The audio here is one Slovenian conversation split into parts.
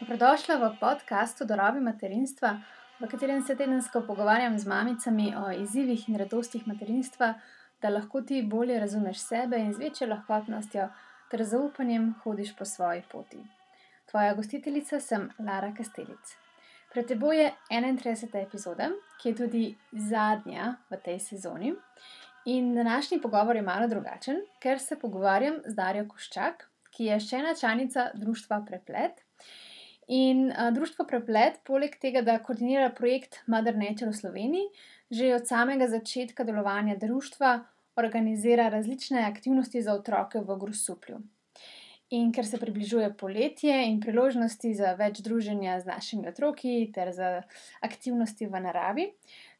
Dobrodošla v podkastu Dorobi materinstva, v katerem se tedensko pogovarjam z mamicami o izzivih in radostih materinstva, da lahko ti bolje razumeš sebe in z večjo lahkotnostjo ter zaupanjem hodiš po svoji poti. Tvoja gostiteljica sem Lara Kastelic. Pred teboj je 31. epizoda, ki je tudi zadnja v tej sezoni. In današnji pogovor je malo drugačen, ker se pogovarjam z Darjo Koščak, ki je še ena članica Društva Preplet. In uh, Društvo Preplet, poleg tega, da koordinira projekt Mother Nature v Sloveniji, že od samega začetka delovanja društva organizira različne aktivnosti za otroke v Grusuplju. In ker se približuje poletje in priložnosti za več druženja z našimi otroki ter za aktivnosti v naravi,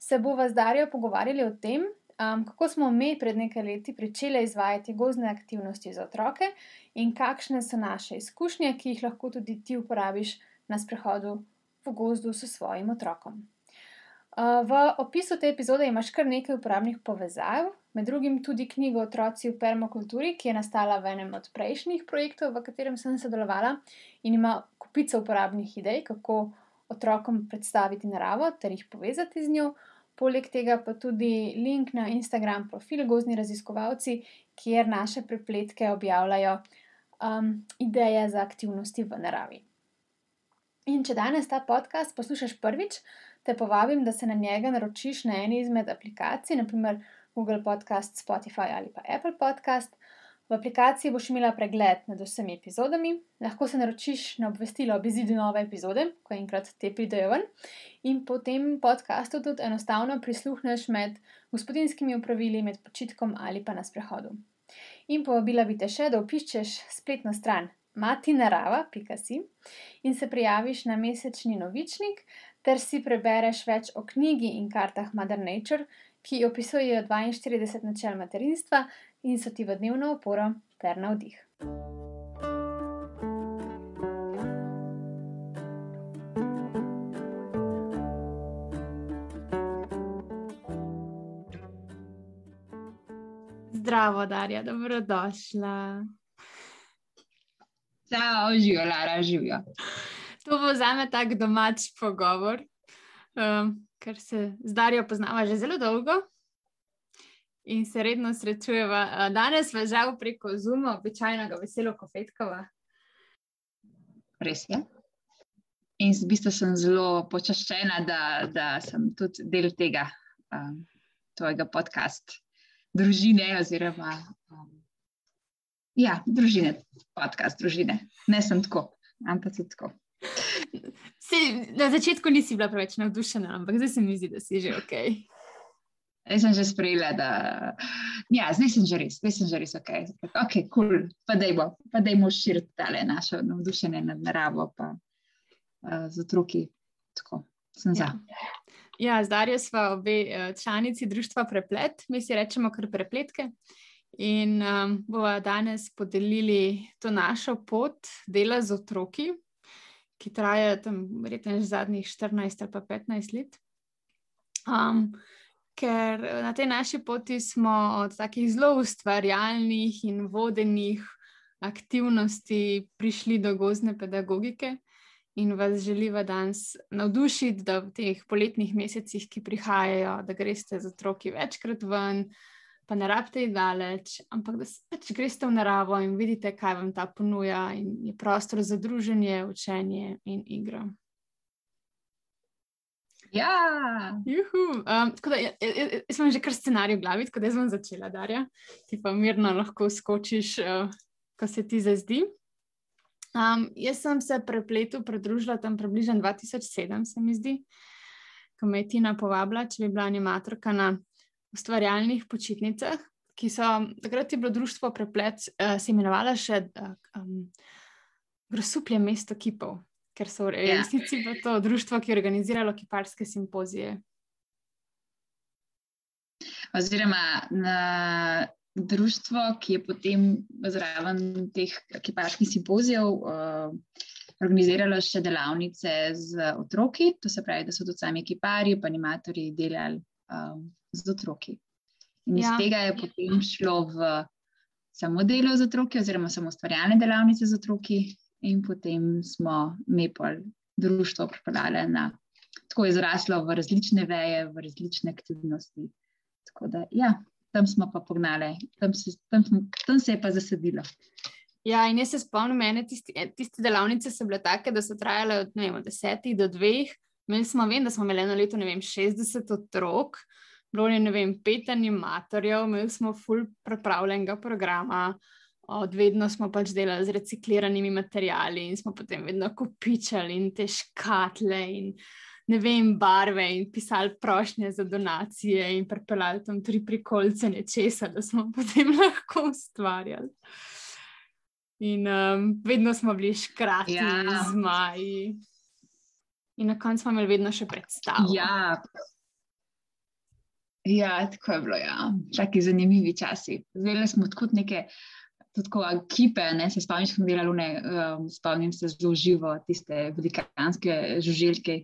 se bomo z Darijo pogovarjali o tem, kako smo mi pred nekaj leti začeli izvajati gozne aktivnosti za otroke in kakšne so naše izkušnje, ki jih lahko tudi ti uporabiš na sprehodu v gozdu s svojim otrokom. V opisu te epizode imaš kar nekaj uporabnih povezav, med drugim tudi knjigo Otroci v permakulturi, ki je nastala v enem od prejšnjih projektov, v katerem sem sodelovala in ima kupico uporabnih idej, kako otrokom predstaviti naravo ter jih povezati z njo. Poleg tega pa tudi link na Instagram profil Gozni raziskovalci, kjer naše prepletke objavljajo um, ideje za aktivnosti v naravi. In če danes ta podcast poslušaš prvič, te povabim, da se na njega naročiš na eni izmed aplikacij, naprimer Google Podcast, Spotify ali pa Apple Podcast. V aplikaciji boš imela pregled nad vsemi epizodami, lahko se naročiš na obvestilo ob izidu nove epizode, ko enkrat te pridejo ven, in potem podkastu tudi enostavno prisluhneš med gospodinskimi upravili, med počitkom ali pa na sprehodu. In povabila bi te še, da opiščeš spletno stran matinarava.si in se prijaviš na mesečni novičnik, ter si prebereš več o knjigi in kartah Mother Nature, ki opisujejo 42 načel materinstva in so ti v dnevno oporo ter na vdih. Zdravo, Darja, dobrodošla. Ciao, živijo, Lara, živijo. To bo za me tak domač pogovor, um, ker se z Darijo poznava že zelo dolgo in se redno srečujeva. Danes pa žal preko Zuma, običajnega veselo kofetkova. Res je. In v bistvu sem zelo počaščena, da, da sem tudi del tega um, tvojega podcasta, družine oziroma. Um, Ja, družine, podcast, družine. Ne sem tako, ampak tudi tako. Se, na začetku nisi bila preveč navdušena, ampak zdaj se mi zdi, da si že ok. Jaz sem že sprejela, da ja, zdaj sem že res, zdaj sem že res ok. Ok, kul, cool. pa dajmo, pa dajmo širiti tale naše navdušenje nad naravo, pa uh, z otroki. Tako, sem ja. za. Ja, zdaj smo obe članici društva Preplet, mi si rečemo kar prepletke. In um, bomo danes podelili to našo pot dela z otroki, ki traja tam, verjetno, že zadnjih 14 ali pa 15 let. Um, ker na tej naši poti smo od takih zelo ustvarjalnih in vodenih aktivnosti prišli do gozne pedagogike. In vas želiva danes navdušiti, da v teh poletnih mesecih, ki prihajajo, da greste z otroki večkrat ven, pa ne rabite iti daleč, ampak da pač greste v naravo in vidite, kaj vam ta ponuja, in je prostor za druženje, učenje in igro. Ja, um, tako da jaz, jaz imam že kar scenarij v glavi, tako da sem začela, Darja. Ti pa mirno lahko skočiš, uh, ko se ti zazdi. Um, jaz sem se prepletu pridružila tam približno 2007, se mi zdi, ko me je Tina povabila, če bi bila animatorka na ustvarjalnih počitnicah, ki so takrat je bilo društvo Preplet, uh, se imenovalo še uh, um, Grosuplje mesto kipov, ker so v ja. resnici yeah. to društvo, ki je organiziralo kiparske simpozije. Oziroma, na društvo, ki je potem zraven teh kiparskih simpozijev uh, organiziralo še delavnice z otroki, to se pravi, da so tudi sami kipari, pa animatorji delali. Uh, z otroki. In ja. iz tega je potem šlo v samo delo z otroki, oziroma samo ustvarjalne delavnice z otroki. In potem smo Maple društvo pripeljali na. Tako je zraslo v različne veje, v različne aktivnosti. Tako da, ja, tam smo pa pognali, tam se, tam, tam se je pa zasedilo. Ja, in jaz se spomnim, mene tiste, tiste delavnice so bile take, da so trajale od, vem, od desetih do dveh. Mi smo, vem, da smo imeli eno leto, ne vem, 60 otrok, bilo je, ne vem, pet animatorjev, imeli smo full pripravljenega programa. Od vedno smo pač delali z recikliranimi materiali in smo potem vedno kopičali in te škatle in ne vem, barve in pisali prošnje za donacije in prepeljali tam tri prikolce nečesa, da smo potem lahko ustvarjali. In um, vedno smo bili škrati, ja. zmaji. In na koncu smo imeli vedno še predstavo. Ja. ja, tako je bilo. Ja. Čaki zanimivi časi. Zdaj smo kot neke. Tako ekipe, ne, se spomnim, smo delali, ne, um, spomnim se zelo živo tiste velikanske žuželke,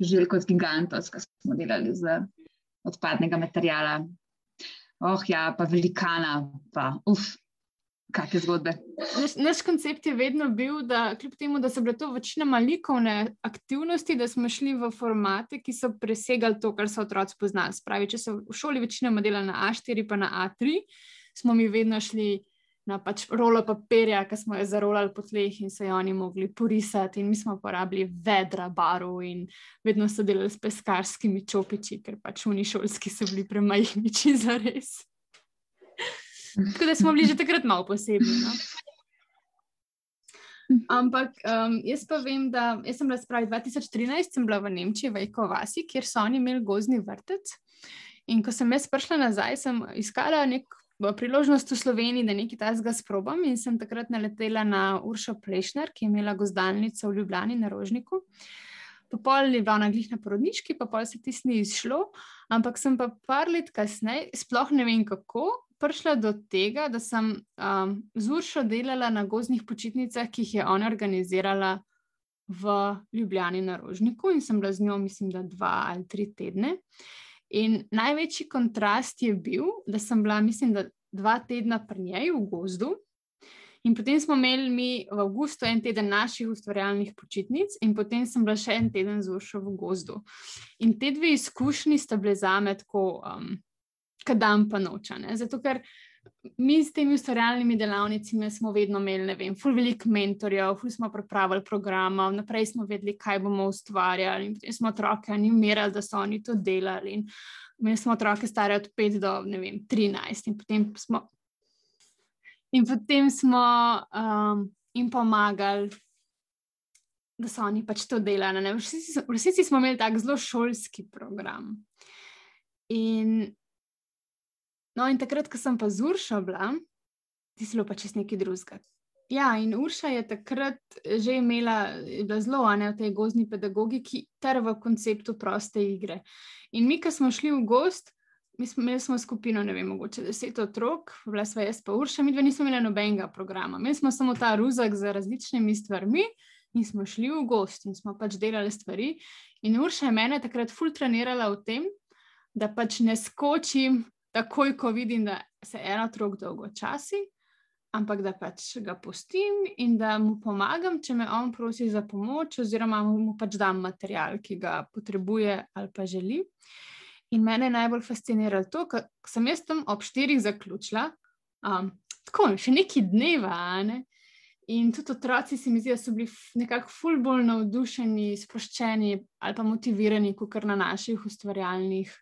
žuželke od gigantov, ki smo delali z odpadnega materijala. Oh, ja, pa velikana, pa uf. Naš, naš koncept je vedno bil, da kljub temu, da so bile to večinoma likovne aktivnosti, da smo šli v formate, ki so presegali to, kar so otroci poznali. Spravi, če so v šoli večinoma delali na A4, pa na A3, smo mi vedno šli. Na pač rolo papirja, ki smo jo zarolali po tleh, in so jo oni mogli porisati, in mi smo uporabili vedra barov, in vedno so delali s peskarskimi čopiči, ker pač unišolski so bili premajhni, za res. Tako da smo bili že takrat malo posebni. No? Ampak um, jaz pa vem, da sem bila spravi 2013, sem bila v Nemčiji, v Ekovasi, kjer so oni imeli gozni vrtec. In ko sem jaz prišla nazaj, sem iskala nek priložnost v Sloveniji, da nekaj tajnega sprobam. In sem takrat naletela na Uršo Plešner, ki je imela gozdalnico v Ljubljani na Rožniku. Popoln je bila na glih na porodniški, pa pol se tisti ni izšlo. Ampak sem pa par let kasneje, sploh ne vem kako, prišla do tega, da sem um, z Uršo delala na gozdnih počitnicah, ki jih je ona organizirala v Ljubljani na Rožniku in sem bila z njo, mislim, da dva ali tri tedne. In največji kontrast je bil, da sem bila, mislim, da dva tedna pri njej v gozdu. In potem smo imeli mi v avgustu en teden naših ustvarjalnih počitnic, in potem sem bila še en teden z Uršo v gozdu. In te dve izkušnji sta bile za me tako um, kadam pa nočane. Zato, ker mi s temi ustvarjalnimi delavnicami smo vedno imeli, ne vem, ful velik mentorjev, ful smo pripravili programa, naprej smo vedeli, kaj bomo ustvarjali, in potem smo otroke animirali, da so oni to delali. In imeli smo otroke stare od 5 do, ne vem, 13, in potem smo. In potem smo um, jim pomagali, da so oni pač to delali. V resnici smo imeli tak zelo šolski program. In No, in takrat, ko sem pa z Uršo bila, ti si pa čez neki drugega. Ja, in Urša je takrat že imela, zelo ane v tej gozdni pedagogiki ter v konceptu proste igre. In mi, ko smo šli v gost, mi smo imeli smo skupino, ne vem, mogoče deset otrok, bila sva jaz pa Urša, mi dva nismo imeli nobenega programa. Imeli smo samo ta ruzak z različnimi stvarmi in smo šli v gost in smo pač delali stvari. In Urša je mene takrat ful trenirala v tem, da pač ne skočim takoj, ko vidim, da se eno otrok dolgo časi, ampak da pač ga pustim in da mu pomagam, če me on prosi za pomoč, oziroma mu pač dam material, ki ga potrebuje ali pa želi. In mene je najbolj fasciniralo to, ker sem jaz tam ob štirih zaključila, um, tako še neki dneva. Ne? In tudi otroci se mi zdi, da so bili nekako ful bolj navdušeni, sproščeni ali pa motivirani, kot na naših ustvarjalnih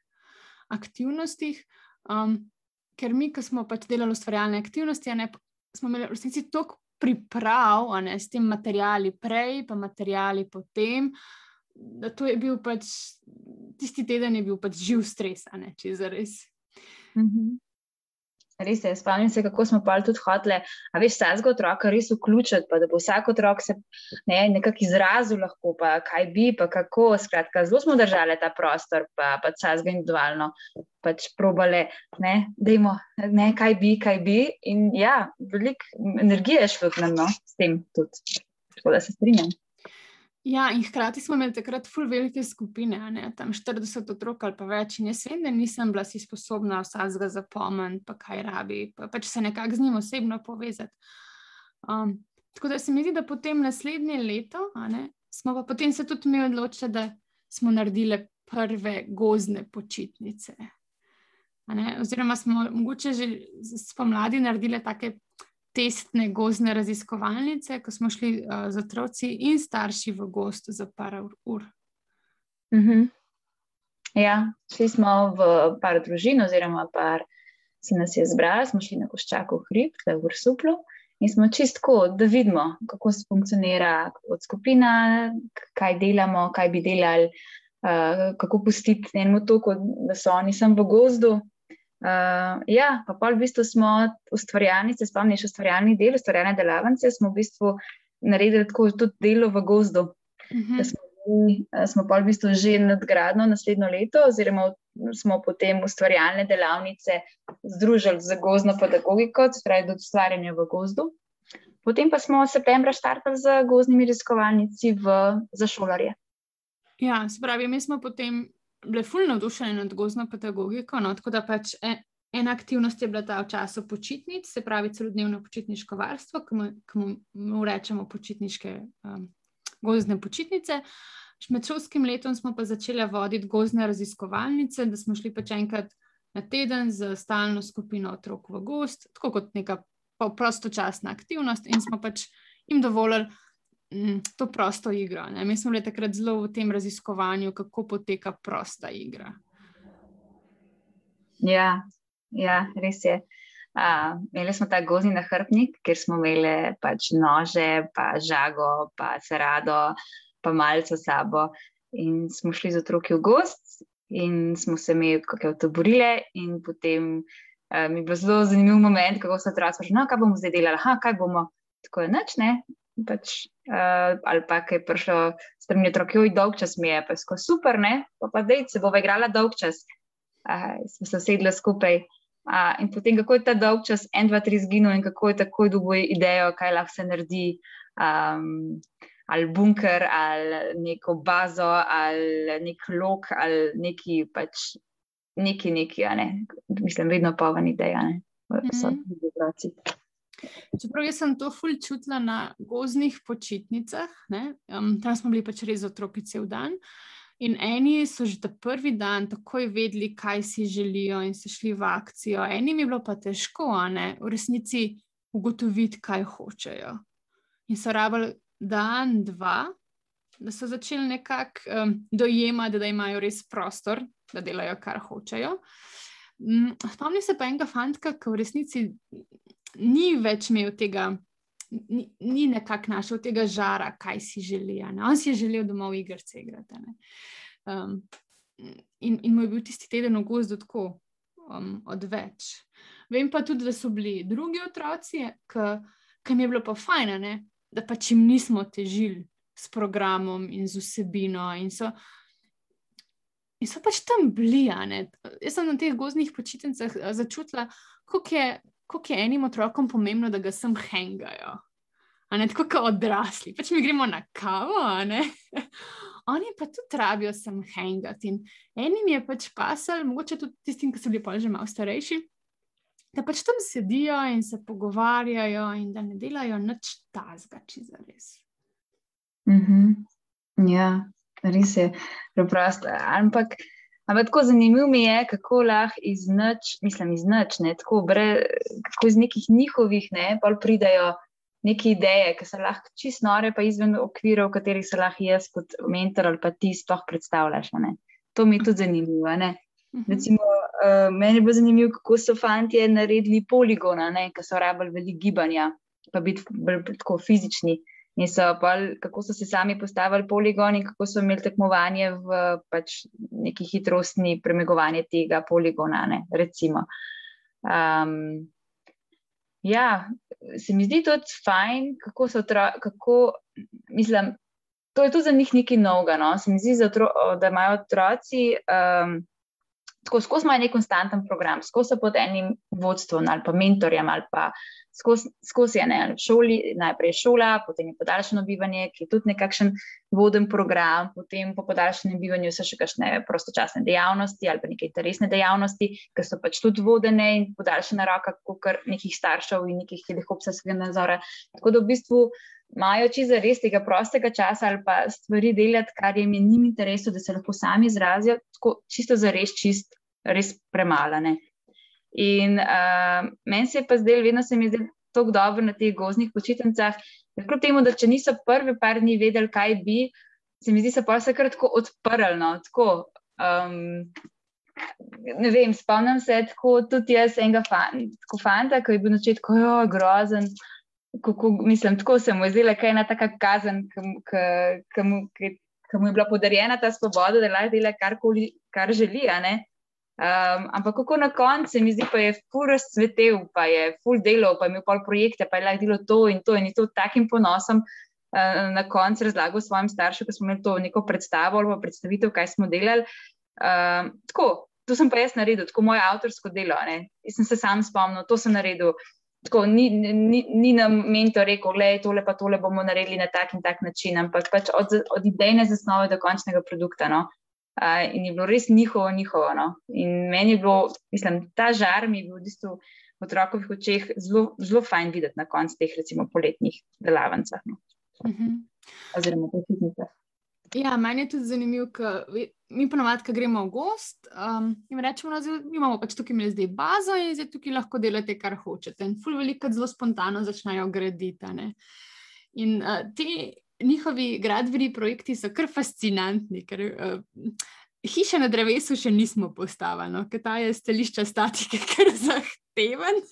aktivnostih. Um, ker mi, ki smo pač delali ustvarjalne aktivnosti, ne, smo imeli v resnici toliko priprav ne, s tem materiali prej, pa materiali potem, to je bil pač tisti teden, je bil pač živ stres, če za res. Mm -hmm. Res je, spomnim se, kako smo pa tudi hoteli, a veš, vsakega otroka res vključiti, pa da bo vsak otrok se ne, nekako izrazil, lahko, pa kaj bi, pa kako. Skratka, zelo smo držali ta prostor, pa pa vsakega individualno pač probale, ne, dejmo, ne, kaj bi, kaj bi. In ja, veliko energije je šlo na no, s tem tudi. Tako da se strinjam. Ja, in hkrati smo imeli takrat ful velike skupine, ne, tam 40 otrok ali pa več. In jaz vem, da nisem bila si sposobna vsega zapomniti, pa kaj rabi, pa pač se nekako z njim osebno povezati. Um, tako da se mi zdi, da potem naslednje leto, ne, smo pa potem se tudi mi odločili, da smo naredili prve gozne počitnice. Oziroma, smo mogoče že spomladi naredili take testne gozne raziskovalnice, ko smo šli uh, z otroci in starši v gost za par ur. Mm -hmm. Ja, šli smo v par družin, oziroma par se nas je zbralo, smo šli na Koščakov hrib, tukaj v Ursuplu. In smo čistko, da vidimo, kako se funkcionira kot skupina, kaj delamo, kaj bi delali, uh, kako pustiti enemu to, da so oni sem v gozdu. Uh, ja, pa pa v bistvu smo ustvarjalni, se spomniš, ustvarjalni del, ustvarjalne delavnice, smo v bistvu naredili tako tudi delo v gozdu. Uh mhm. -huh. smo, eh, smo pa v bistvu že nadgradno naslednjo leto, oziroma smo potem ustvarjalne delavnice združili z gozdno pedagogiko, torej tudi ustvarjanje v gozdu. Potem pa smo v septembra štartali z gozdnimi raziskovalnici za šolarje. Ja, se pravi, mi smo potem bile fulno navdušene nad gozdno pedagogiko. No, tako da pač en, ena aktivnost je bila ta v času počitnic, se pravi celodnevno počitniško varstvo, ki mu, mu rečemo počitniške um, gozdne počitnice. Med šolskim letom smo pa začeli voditi gozdne raziskovalnice, da smo šli pač enkrat na teden z stalno skupino otrok v gost, tako kot neka prostočasna aktivnost, in smo pač jim dovolili to prosto igro. Ne? Mi smo bili takrat zelo v tem raziskovanju, kako poteka prosta igra. Ja, ja res je. Uh, imeli smo ta gozni nahrbnik, kjer smo imeli pač nože, pa žago, pa serado, pa malce sabo. In smo šli z otroki v gost, in smo se imeli kakšne otoborile. In potem uh, mi je bil zelo zanimiv moment, kako so otroci rekli: no, kaj bomo zdaj delali, ha, kaj bomo. Tako je noč, ne, pač, uh, ali pa je prišlo strani otrok, oj, dolg čas mi je, pa je super, ne, pa pa zdaj se bova igrala dolg čas. Uh, smo se sedli skupaj. Uh, in potem, kako je ta dolg čas, en, dva, tri zginil, in kako je takoj dobil idejo, kaj lahko se naredi, um, ali bunker, ali neko bazo, ali nek lok, ali neki pač. Neki, neki, ne. mislim, vedno pa van ideja, ne, so mhm. ti otroci. Čeprav jaz sem to ful čutila na gozdnih počitnicah, um, tam smo bili pač res otroki cel dan. In eni so že ta prvi dan takoj vedeli, kaj si želijo, in so šli v akcijo. Enim je bilo pa težko, ne, v resnici ugotoviti, kaj hočejo. In so rabili dan, dva, da so začeli nekako um, dojemati, da imajo res prostor, da delajo, kar hočejo. Um, spomnim se pa enega fanta, ki v resnici ni več imel tega, ni, ni nekako našel tega žara, kaj si želi. On si je želel domov igrice igrati. Um, in, in mu je bil tisti teden v gozdu tako um, odveč. Vem pa tudi, da so bili drugi otroci, ki jim je bilo pa fajn, ne? da pač jim nismo težili s programom in z vsebino. In so, in so pač tam bili. Jaz sem na teh gozdnih počitnicah začutila, kako je kako je enim otrokom pomembno, da ga sem hengajo. Ne, tako kot odrasli, pač mi gremo na kavo, oni pa tudi rabijo sem hengati. In enim je pač pasal, mogoče tudi tistim, ki so bili pa že malo starejši, da pač tam sedijo in se pogovarjajo, in da ne delajo nič tazga, če za res. Mm -hmm. Ja, res je, preprosto. Ampak. Ampak tako zanimivo mi je, kako lahko iz noč, mislim, iz noč, ne, tako bre, kako iz nekih njihovih, ne, pa pridajo neke ideje, ki so lahko čisto nore, pa izven okvirov, v katerih se lahko jaz kot mentor ali pa ti sploh predstavljaš. Ne. To mi je tudi zanimivo. Ne. Mhm. Recimo, uh, meni je bilo zanimivo, kako so fanti naredili poligona, ki so rabili veliko gibanja, pa biti bolj tako fizični. In so pa, kako so se sami postavili poligoni, kako so imeli tekmovanje v pač, neki hitrostni premagovanje tega poligona. Ne, um, ja, se mi zdi tudi fajn, kako so otroci. Mislim, to je tudi za njih nekaj novega. No? Se mi zdi, otro, da imajo otroci um, tako skozi imajo nek konstanten program, skozi pod enim vodstvom ali pa mentorjem ali pa skozi, skozi ene šoli, najprej šola, potem je podaljšano bivanje, ki je tudi nekakšen voden program, potem po podaljšanem bivanju so še kakšne prostočasne dejavnosti ali pa neke interesne dejavnosti, ki so pač tudi vodene in podaljšana roka, kot nekih staršev in nekih helikopterskega nadzora. Tako da v bistvu imajo čisto res tega prostega časa ali pa stvari delati, kar jim je njim interesu, da se lahko sami izrazijo, tako čisto za res, čist, res premalane. In uh, meni se je pa zdaj, vedno se mi je zdelo tako dobro na teh gozdnih počitnicah, da kljub temu, da če niso prvi par dni vedeli, kaj bi, se mi zdi, se pa vse kratko odprlo. Tako, um, ne vem, spomnim se, tako tudi jaz enega fan, fanta, ki je bil na začetku grozen kako, mislim, tako se mu je zdela, kaj je ena taka kazen, ki mu je bila podarjena ta svoboda, da lahko dela karkoli, kar želi. Um, ampak kako na koncu, mi zdi, pa je ful razcvetel, pa je ful delal, pa je imel pol projekte, pa je lahko delo to in to in to takim ponosom. Na koncu razlagal svojim staršem, da smo imeli to neko predstavo ali predstavitev, kaj smo delali. Um, tako, to sem pa jaz naredil, tako moje avtorsko delo. Ne. Jaz sem se sam spomnil, to sem naredil. Tako, ni, ni, ni nam mentor rekel, da je tole pa tole bomo naredili na tak in tak način, ampak pač od, od idejne zasnove do končnega produkta. No? Uh, in je bilo res njihovo, njihovo. No? In meni je bilo, mislim, ta žar mi je bil v bistvu v otrokovih očeh zelo, zelo fajn videti na koncu teh, recimo, poletnih delavnicah. No? Uh mhm. -huh. Oziroma, počitnicah. Ja, meni je tudi zanimivo, ker mi ponovadi, ko gremo v gost, um, in rečemo, da no, imamo pač tukaj mi zdaj bazo in zdaj tukaj lahko delate, kar hočete. In ful veliko zelo spontano začnejo graditi. In uh, ti njihovi gradbeni projekti so kar fascinantni, ker uh, hiše na drevesu še nismo postavili, no? ker ta je stališča statike kar zahteven.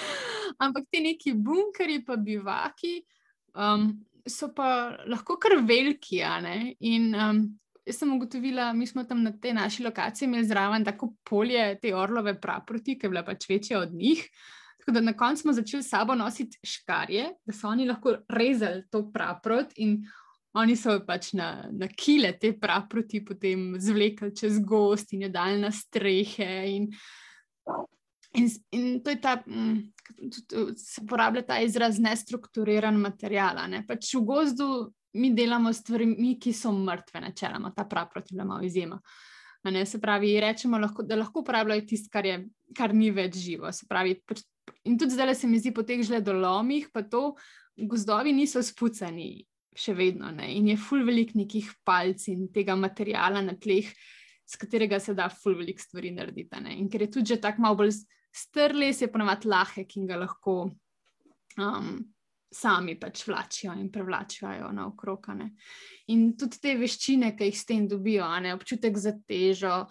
Ampak ti neki bunkeri, pa bivaki. Um, so pa lahko kar veliki. In um, jaz sem ugotovila, mi smo tam na tej naši lokaciji imeli zraven tako polje te orlove praproti, ki je bila pač večja od njih. Tako da na koncu smo začeli s sabo nositi škarje, da so oni lahko rezali to praprot in oni so pač na, na kile te praproti potem zvlekli čez gost in jo dali na strehe. In, in, in to je ta. Mm, se uporablja ta izraz nestrukturiran material. Ne? Pač v gozdu mi delamo stvari, ki so mrtve, načeloma, ta prav proti nam izjema. Se pravi, rečemo, lahko, da lahko uporabljajo tisto, kar, kar ni več živo. Pravi, pač, in tudi zdaj se mi zdi, po teh žledolomih, pa to gozdovi niso spucani, še vedno. Ne? In je full velik nekih palc in tega materijala na tleh, s katerega se da full velik stvari narediti. Ne? In ker je tudi že tako malo bolj strles je ponovadi lahek in ga lahko um, sami pač vlačijo in prevlačijo naokrog. In tudi te veščine, ki jih s tem dobijo, ne? občutek za težo.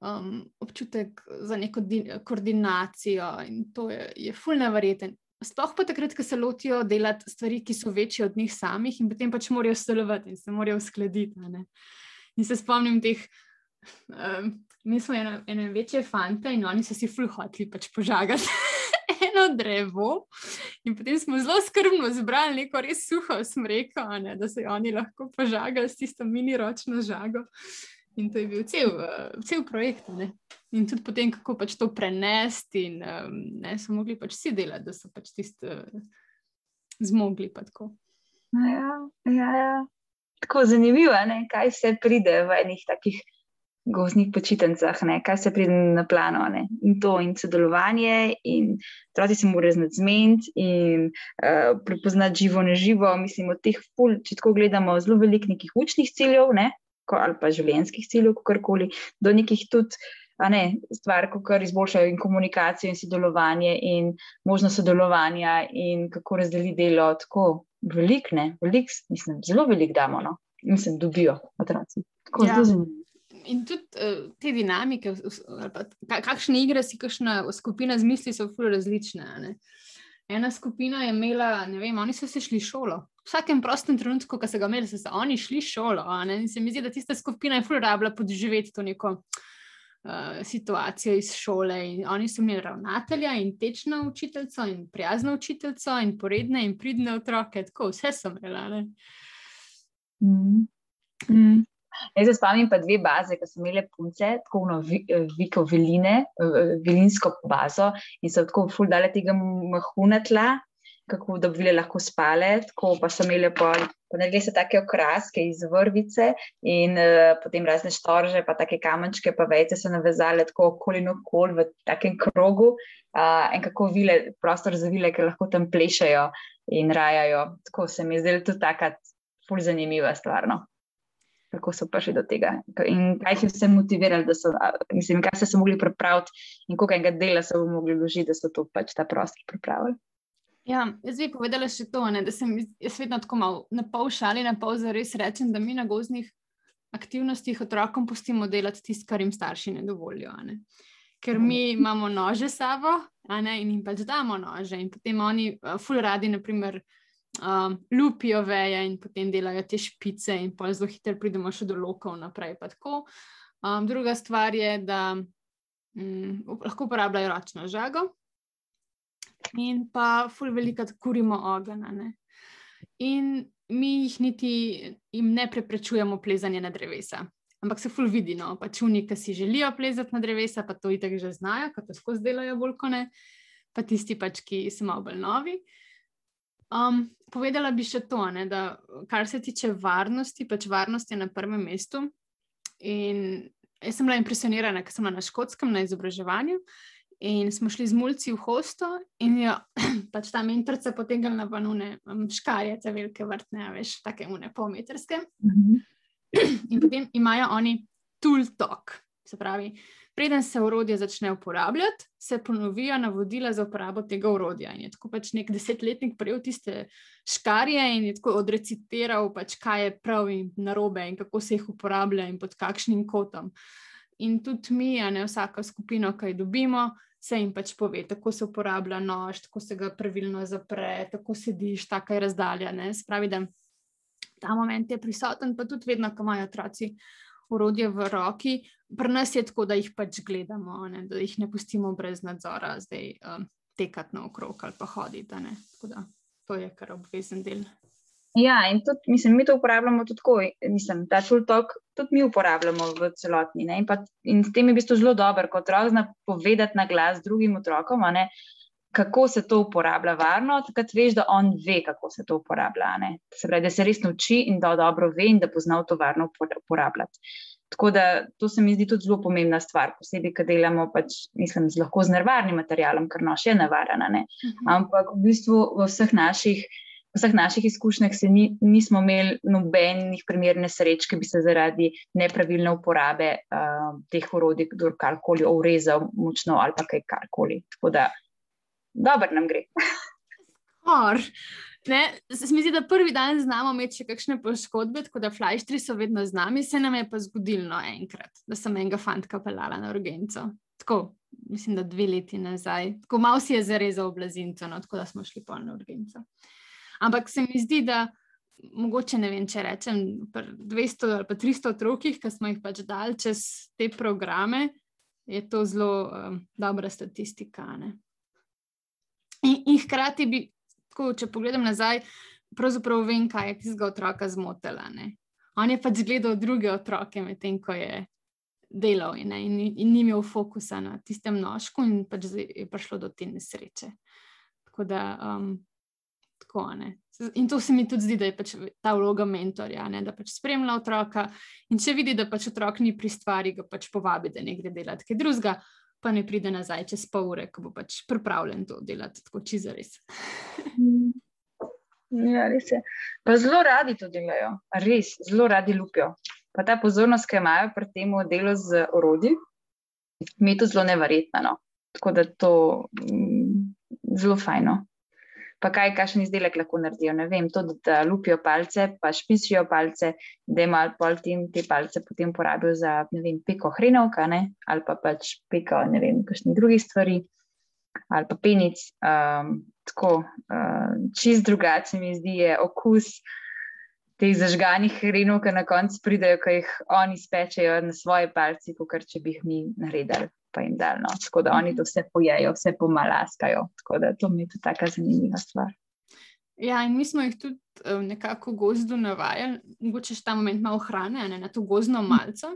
Um, občutek za neko koordinacijo, in to je, je fulno verjeten. Sploh pa takrat, ko se lotijo delati stvari, ki so večje od njih samih, in potem pač morajo sodelovati in se morajo uskladiti. In se spomnim teh um, mi smo eno, eno večje fante in oni so si fulhotli pač požagati eno drevo. In potem smo zelo skrbno zbrali neko res suho smreko, ne, da se oni lahko požagali s tisto mini ročno žago. In to je bil cel, cel projekt. Ne. In tudi potem, kako pač to prenesti, in ne, so mogli pač vsi delati, da so pač tisto uh, zmogli. Ja, ja, ja. Tako zanimivo je, kaj se pride v enih takih gozdnih počitnicah, ne, kaj se pride na plano. Ne. In to, in sodelovanje, in otroci se morajo znati zmeniti in uh, prepoznati živo, ne živo. Mislim, od teh, ful, če tako gledamo, zelo velik nekih učnih ciljev, ne, ko, ali pa življenjskih ciljev, kakorkoli, do nekih tudi. Ne, stvar, kako izboljšajo in komunikacijo, in sodelovanje, in možnost sodelovanja, in kako razdeliti delo. Tako veliko, velik, mislim, zelo veliko damo, no? mislim, dobijo otroci. Tako ja. zelo zanimivo in tudi uh, te dinamike, kakšne igre si kakšna skupina zmisli, so zelo različne. Ne? Ena skupina je imela, ne vem, oni so se šli šolo. V vsakem prostem trenutku, ko so ga imeli, so se oni šli šolo. In se mi zdi, da tista skupina je fully rabila podživeti to neko uh, situacijo iz šole. In oni so imeli ravnatelja in tečno učiteljico in prijazno učiteljico in poredne in pridne otroke, tako vse so imeli. Mm. Mm. Jaz se spomnim pa dve baze, ki so imele punce, tako no, viko veline, velinsko bazo in so tako ful dale tega mahunatla, kako da bi bile lahko spale, tako pa so imele pa, pa naredili so take okraske iz vrvice in uh, potem razne štorže, pa take kamenčke, pa vejce so navezale tako okoli in okoli v takem krogu uh, in kako vile, prostor za vile, ki lahko tam plešajo in rajajo. Tako se mi je zdelo tudi taka ful zanimiva stvar. No kako so prišli do tega in kaj jih je vse motiviralo, da so, mislim, kaj so se mogli pripraviti in koliko enega dela so mogli vložiti, da so to pač ta prostor pripravili. Ja, jaz bi povedala še to, ne, da sem jaz vedno tako malo na pol šali, na pol za res rečem, da mi na gozdnih aktivnostih otrokom pustimo delati tisto, kar jim starši ne dovolijo. Ne. Ker mi imamo nože s sabo ne, in jim pač damo nože, in potem oni, uh, ful radi, naprimer, um, lupijo veje in potem delajo te špice, in pa zelo hitro pridemo še do lokov naprej. Um, druga stvar je, da um, lahko uporabljajo ročno žago in pa ful veliko kurimo ogenj. In mi jih niti jim ne preprečujemo plezanje na drevesa. Ampak se ful vidi, no, pač oni, ki si želijo plezati na drevesa, pa to itek že znajo, kako to skozi delajo bolj kot ne, pa tisti pač, ki so malo bolj novi. Um, povedala bi še to, ne, da kar se tiče varnosti, pač varnost je na prvem mestu. In jaz sem bila impresionirana, ker sem bila na škotskem na izobraževanju in smo šli z mulci v hosto in jo pač ta mentorica potegnila na banune, škarje, te velike vrtne, veš, take une polmetrske. Mm -hmm. In potem imajo oni tool talk, se pravi, preden se urodje začne uporabljati, se ponovijo navodila za uporabo tega urodja. In je tako pač nek desetletnik prejel tiste škarje in je tako odrecitiral, pač, kaj je prav in narobe in kako se jih uporablja in pod kakšnim kotom. In tudi mi, a ne vsaka skupina, kaj dobimo. Se jim pač pove, tako se uporablja nož, tako se ga pravilno zapre, tako sediš, tako je razdaljene. Spravi, da ta moment je prisoten, pa tudi vedno, ko imajo otroci urodje v roki, pri nas je tako, da jih pač gledamo, ne? da jih ne pustimo brez nadzora, zdaj um, tekati na okrog ali pa hoditi. Da, to je kar obvezen del. Ja, in tudi, mislim, mi to uporabljamo tudi tako. Mislim, ta čultok tudi mi uporabljamo v celotni. In, pa, in s tem je v bistvu zelo dober, kot otrok zna povedati na glas drugim otrokom, ne, kako se to uporablja varno. Takrat veš, da on ve, kako se to uporablja. Se pravi, da se res nauči in da dobro ve in da pozna to varno uporabljati. Tako da to se mi zdi tudi zelo pomembna stvar, posebej, ker delamo pač, mislim, z lahko z nevarnim materialom, ker noč je nevarna. Ne? Mhm. Ampak v bistvu v vseh naših, v vseh naših izkušnjah se ni, nismo imeli nobenih primernih sreč, ki bi se zaradi nepravilne uporabe uh, teh orodij, kdo karkoli urezal močno ali pa kaj karkoli. Tako da dobro nam gre. Or. Ne, se mi zdi, da prvi dan znamo imeti še kakšne poškodbe, tako da flajštri so vedno z nami, se nam je pa zgodilo enkrat, da sem enega fantka pelala na urgenco. Tako, mislim, da dve leti nazaj. Tako malo si je zarezal blazinco, no, tako da smo šli pol na urgenco. Ampak se mi zdi, da mogoče ne vem, če rečem, 200 ali pa 300 otrokih, ki smo jih pač dali čez te programe, je to zelo um, dobra statistika. In, in hkrati bi tako, če pogledam nazaj, pravzaprav vem, kaj je tistega otroka zmotila. Ne? On je pač gledal druge otroke, medtem ko je delal in, in, in ni imel fokusa na tistem nožku, in pač je prišlo do te nesreče. Tako da, um, tako ne. In to se mi tudi zdi, da je pač ta vloga mentorja, ne? da pač spremlja otroka. In če vidi, da pač otrok ni pri stvari, ga pač povabi, da ne gre delati kaj drugega pa ne pride nazaj čez pol ure, ko bo pač pripravljen to delati, tako čisto res. ja, res je. Pa zelo radi to delajo, res, zelo radi lupijo. Pa ta pozornost, ki imajo pri tem delu z orodji, mi je to zelo neverjetno. No. Tako da to je mm, zelo fajno pa kaj, kakšen izdelek lahko naredijo. Ne vem, to, da lupijo palce, pa špičijo palce, da imajo pol tim te palce potem porabijo za, ne vem, peko hrenovka, ne? ali pa pač peko, ne vem, kakšnih drugih stvari, ali pa penic. Um, tako, uh, čist drugače mi zdi je okus. Teh zažganih hrenov, ki na koncu pridejo, ki jih oni spečejo na svoje palce, kot če bi jih mi naredili pa jim dal. No. Tako da oni to vse pojejo, vse pomalaskajo. Tako da to mi je tudi tako zanimiva stvar. Ja, in mi smo jih tudi uh, nekako v gozdu navajali, mogoče še ta moment malo hrane, ne, na to gozdno malce.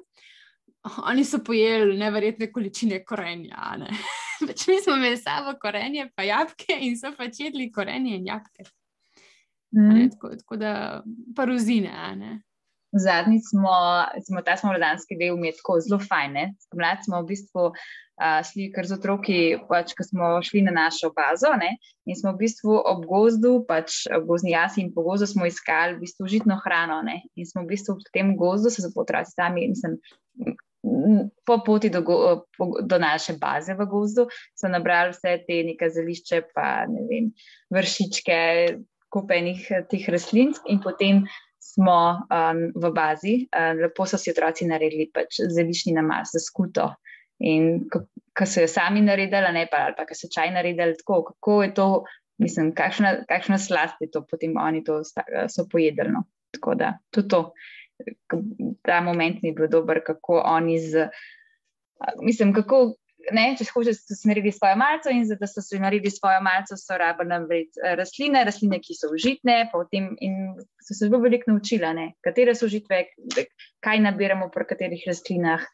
Oni so pojeli neverjetne količine korenja. Ne. pač mi smo imeli samo korenje, pa jabke in so pač jedli korenje in jabke. Mm. Tako, tako da, paruzine. Zadnji smo, recimo, ta smo rodanski del, je tako zelo fajn. Spomladi smo v bistvu uh, šli kar z otroki, pač, ko smo šli na našo bazo ne? in smo v bistvu ob gozdu, pač ob gozni jasi in po gozdu smo iskali v bistvu žitno hrano. Ne? In smo v bistvu v tem gozdu, se zapotrati sami sem. Po poti do, go, po, do naše baze v gozdu so nabrali vse te neke zelišče, pa ne vem, vršičke, kupenih teh rastlin, in potem smo um, v bazi, uh, lepo so si otroci naredili pač zelišni namaz za skuto. In ko so jo sami naredili, ne pa ali pa ko so čaj naredili, tako kako je to, mislim, kakšna, kakšna slast je to, potem oni to so pojedli. No. Tako da tudi to, ta moment mi je bil dober, kako oni z. Mislim, kako ne, če hočeš, da so naredili svojo malco in da so se naredili svojo malco, so rabili eh, rastline, rastline, ki so užitne, potem in so se zelo veliko naučili, ne, katere so užitve, kaj nabiramo pri katerih rastlinah,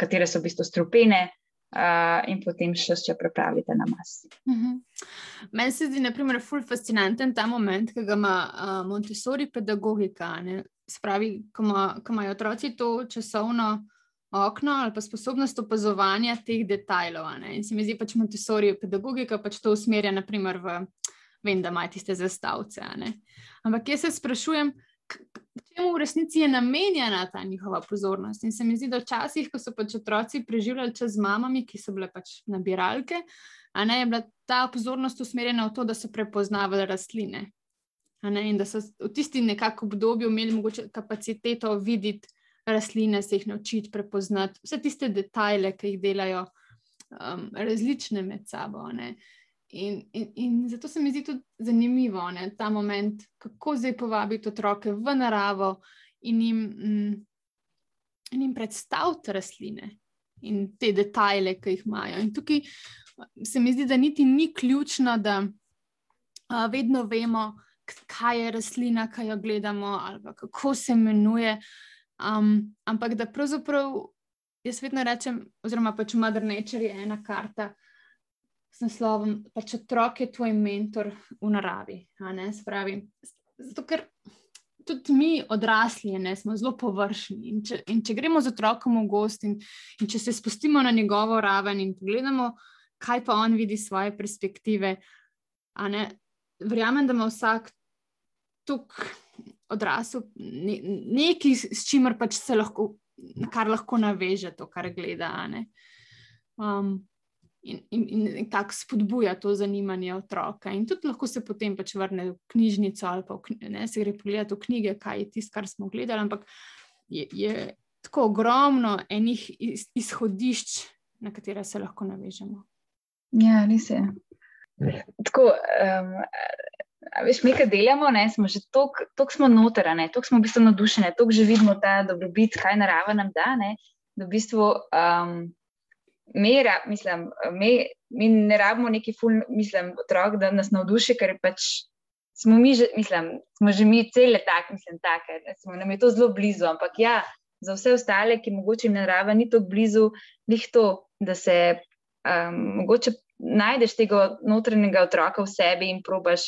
katere so v bistvu strupene. Uh, in potem še če prepravite na mas. Uh mhm. -huh. Meni se zdi, naprimer, ful fascinanten ta moment, ki ga ima uh, Montessori pedagogika. Spravi, ko imajo otroci to časovno okno ali pa sposobnost opazovanja teh detajlov. In se mi zdi, pač Montessori pedagogika pač to usmerja, naprimer, v, vem, da imajo tiste zastavce. Ampak jaz se sprašujem, čemu v resnici je namenjena ta njihova pozornost. In se mi zdi, da včasih, ko so pač otroci preživljali čas z mamami, ki so bile pač nabiralke, ne je bila ta pozornost usmerjena v to, da so prepoznavali rastline. In da so v tisti nekako obdobju imeli mogoče kapaciteto videti rastline, se jih naučiti prepoznati, vse tiste detajle, ki jih delajo um, različne med sabo. In, in, in zato se mi zdi tudi zanimivo ne, ta moment, kako zdaj povabiti otroke v naravo in jim, mm, in jim predstaviti rastline in te detajle, ki jih imajo. In tukaj se mi zdi, da niti ni ključno, da a, vedno vemo, kaj je rastlina, kaj jo gledamo, ali kako se imenuje. Um, ampak da pravzaprav jaz vedno rečem, oziroma pač Mother Nature je ena karta s naslovom, pač otrok je tvoj mentor v naravi. Spravi, zato, ker tudi mi odrasli ne, smo zelo površni. In če, in če gremo z otrokom v gost in, in če se spustimo na njegovo raven in pogledamo, kaj pa on vidi iz svoje perspektive, ne, verjamem, da ima vsak tukaj odrasel, ne, nekaj, s čimer pač se lahko, kar lahko naveže to, kar gleda. Um, in, in, in tako spodbuja to zanimanje otroka. In tudi lahko se potem pač vrne v knjižnico ali pa v, ne, se gre pogledati v knjige, kaj je tisto, kar smo gledali. Ampak je, je tako ogromno enih iz, izhodišč, na katere se lahko navežemo. Ja, res je. Tako, um, Veš, mi, ki delamo, ne, smo že tako smo noterane, tako smo v bistvu navdušene, tako že vidimo ta dobrobit, kaj narava nam da. Ne, da v bistvu, um, mi, mislim, mi, mi ne rabimo neki ful, mislim, otrok, da nas navduši, ker pač smo mi, že, mislim, smo že mi cele tak, mislim, take, da smo nam je to zelo blizu. Ampak ja, za vse ostale, ki mogoče jim narava ni tako blizu, njih to, da se um, mogoče najdeš tega notranjega otroka v sebi in probaš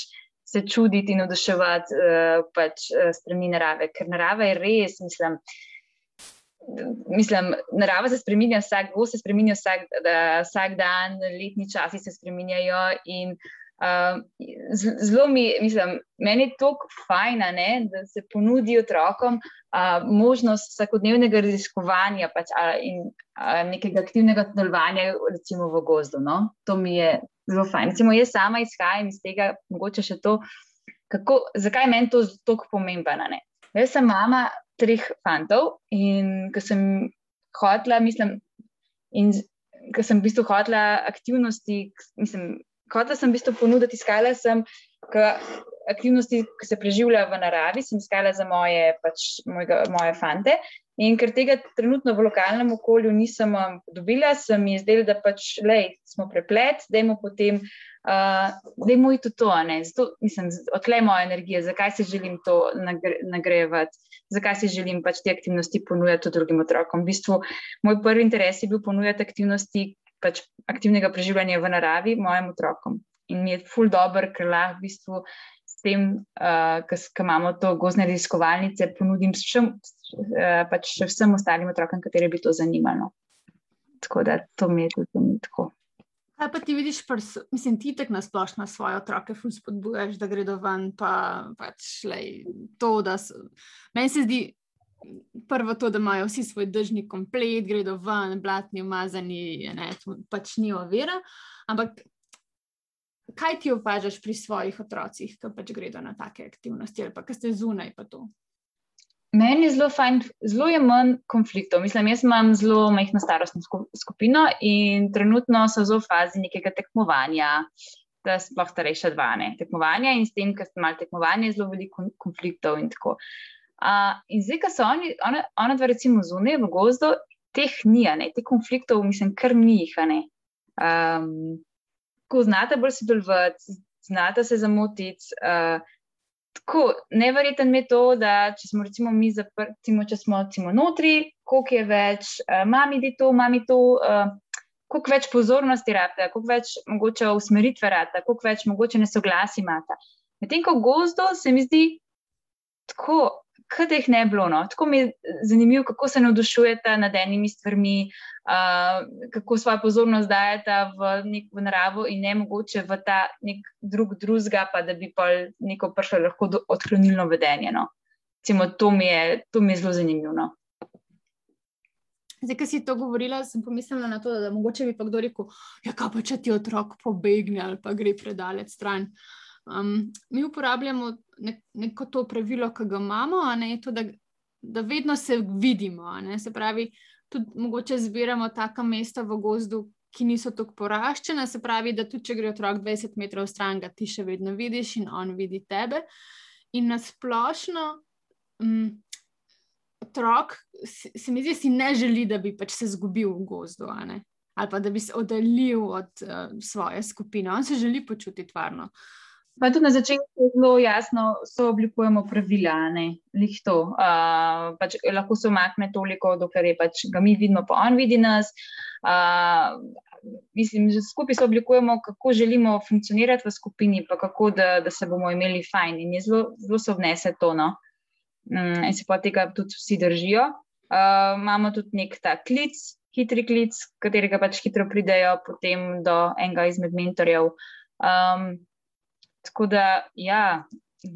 se čuditi in oduševati uh, pač, uh, strani narave, ker narava je res, mislim. Mislim, narava se spremenja vsak, se spremenja vsak, da, vsak dan, letni časi se spremenjajo. In uh, zelo mi, mislim, meni je to fajn, da se ponudi otrokom uh, možnost vsakodnevnega raziskovanja pač, uh, in uh, nekega aktivnega delovanja, recimo v gozdu. No? To mi je zelo fajn. Recimo, jaz sama izhajam iz tega, mogoče še to, kako, zakaj meni to tako pomembno. Jaz sem mama treh fantov in ko sem hotla, mislim, in ko sem v bistvu hotla aktivnosti, mislim, hotla sem v bistvu ponuditi, iskala sem. Aktivnosti, ki se preživljajo v naravi, sem iskala za moje, pač, mojega, moje fante. In ker tega trenutno v lokalnem okolju nisem um, dobila, sem jim zdela, da pač, lej, smo preplet, da imamo potem, uh, da imamo to, to Zato, mislim, odklej moja energija, zakaj si želim to nagrajevati, zakaj si želim pač te aktivnosti ponujati drugim otrokom. V bistvu, moj prvi interes je bil ponujati aktivnosti pač aktivnega preživljanja v naravi mojim otrokom. In mi je ful dobr, ker lahko v bistvu tem, uh, ki imamo to gozne raziskovalnice, ponudim všem, uh, pač vsem ostalim otrokom, kateri bi to zanimalo. Tako da to mi je tudi tako. Kaj pa ti vidiš, prs, mislim, ti tako nasplošno svoje otroke spodbujaš, da gredo ven, pa pač lej, to, da so. Meni se zdi. Prvo to, da imajo vsi svoj držni komplet, gredo ven, blatni, umazani, ne, pač ni ovira. Ampak kaj ti opažaš pri svojih otrocih, ki pač gredo na take aktivnosti ali pa ki ste zunaj pa to? Meni je zelo fajn, zelo je manj konfliktov. Mislim, jaz imam zelo majhno starostno skupino in trenutno so zelo v fazi nekega tekmovanja, da sploh starejša dva ne. Tekmovanja in s tem, ker ste malo tekmovanja, je zelo veliko konfliktov in tako. Uh, in zdaj, ko so oni, ona, ona dva recimo zunaj v gozdu, teh ni, ne, teh konfliktov, mislim, kar ni jih, ne. Um, ko znate bolj sodelovati, znate se zamotiti. Uh, tako nevreten je to, da če smo recimo mi zaprti, če smo recimo notri, koliko je več, uh, mami di to, mami to. Uh, Koliko več pozornosti rata, koliko več mogoče usmeritve rata, koliko več mogoče nesoglasi imata. Medtem ko gozdo se mi zdi tako, kot jih ne bilo. No. Tako mi je zanimivo, kako se navdušujete nad enimi stvarmi, uh, kako svojo pozornost dajete v, v naravo in ne mogoče v ta nek drug drugega, pa da bi pa neko prišlo lahko odklonilno vedenje. No. Cimo, to, mi je, to mi je zelo zanimivo. No. Zdaj, ki si to govorila, sem pomislila na to, da, da mogoče bi pa kdo rekel, ja, kaj pa če ti otrok pobegne ali pa gre predaleč stran. Um, mi uporabljamo ne, neko to pravilo, ki ga imamo, ne, to, da, da vedno se vidimo. Se pravi, tudi mogoče zbiramo taka mesta v gozdu, ki niso tako poraščena. Se pravi, da tudi če gre otrok 20 metrov stran, ga ti še vedno vidiš in on vidi tebe. In nasplošno. Um, Otrok se mi zdi, da si ne želi, da bi pač se izgubil v gozdu, ali pa da bi se oddaljil od uh, svoje skupine. On se želi počutiti varno. Uh, Pa tudi na začetku zelo jasno so oblikujemo pravila, ne lih to. Uh, pač lahko se omakne toliko, dokler je pač ga mi vidimo, pa on vidi nas. Uh, mislim, že skupaj se oblikujemo, kako želimo funkcionirati v skupini, pa kako da, da se bomo imeli fajn. In je zelo, zelo se obnese to. No? Um, in se pa tega tudi vsi držijo. Uh, imamo tudi nek ta klic, hitri klic, katerega pač hitro pridejo potem do enega izmed mentorjev. Um, Tako da, ja,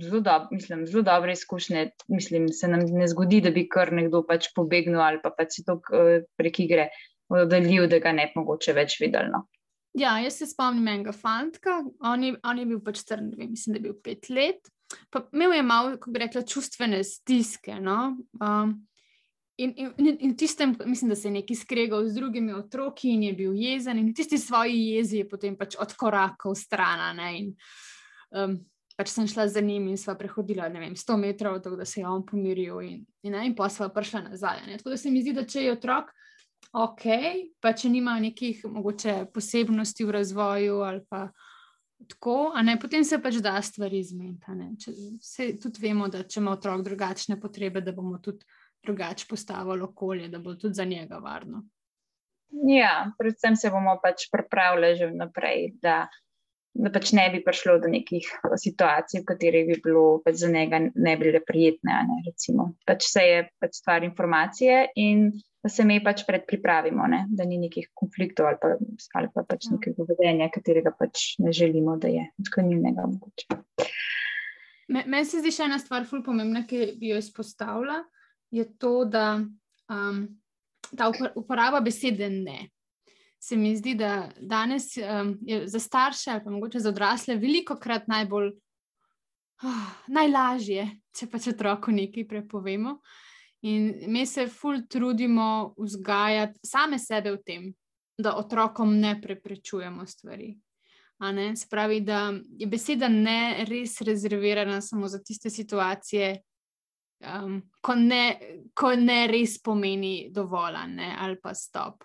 zelo, dob, mislim, zelo dobre izkušnje. Mislim, se nam ne zgodi, da bi kar nekdo pač pobegnil ali pa pač se to uh, prek igre oddaljil, da ga ne bi mogoče več videl. No. Ja, jaz se spomnim enega fantka, on je, on je bil pač star, mislim, da je bil pet let. Pa imel je malo, kako bi rekla, čustvene stiske. No? Um, In, in, in tistem, mislim, da se je nekaj skregal z drugimi otroki in je bil jezen, in tisti svoji jezi je potem pač odkorakal stran. In, uh, um, pač sem šla za njim in sva prehodila vem, 100 metrov, tako da se je on pomiril, in, in, in pa sva prišla nazaj. Ne? Tako da se mi zdi, da če je otrok ok, pa če nima nekih mogoče posebnosti v razvoju ali pa. Tako, ne, potem se pač da stvari zmeniti. Tudi vemo, da če ima otrok drugačne potrebe, da bomo tudi drugače postavili okolje, da bo tudi za njega varno. Ja, predvsem se bomo pač pripravljali že vnaprej, da da pač ne bi prišlo do nekih situacij, v katerih bi bilo pač za njega ne bile prijetne. Ne, pač vse je pač stvar informacije in da se mi pač predpripravimo, ne, da ni nekih konfliktov ali pa, ali pa pač ja. nekega vedenja, katerega pač ne želimo, da je odklonilnega mogoče. Meni se zdi še ena stvar, zelo pomembna, ki bi jo izpostavila, je to, da um, ta uporaba besede ne se mi zdi, da danes um, je za starše ali pa mogoče za odrasle veliko krat najbolj oh, najlažje, če pač otroku nekaj prepovemo. In mi se ful trudimo vzgajati same sebe v tem, da otrokom ne preprečujemo stvari. Se pravi, da je beseda ne res rezervirana samo za tiste situacije, um, ko, ne, ko ne res pomeni dovolj ali pa stop.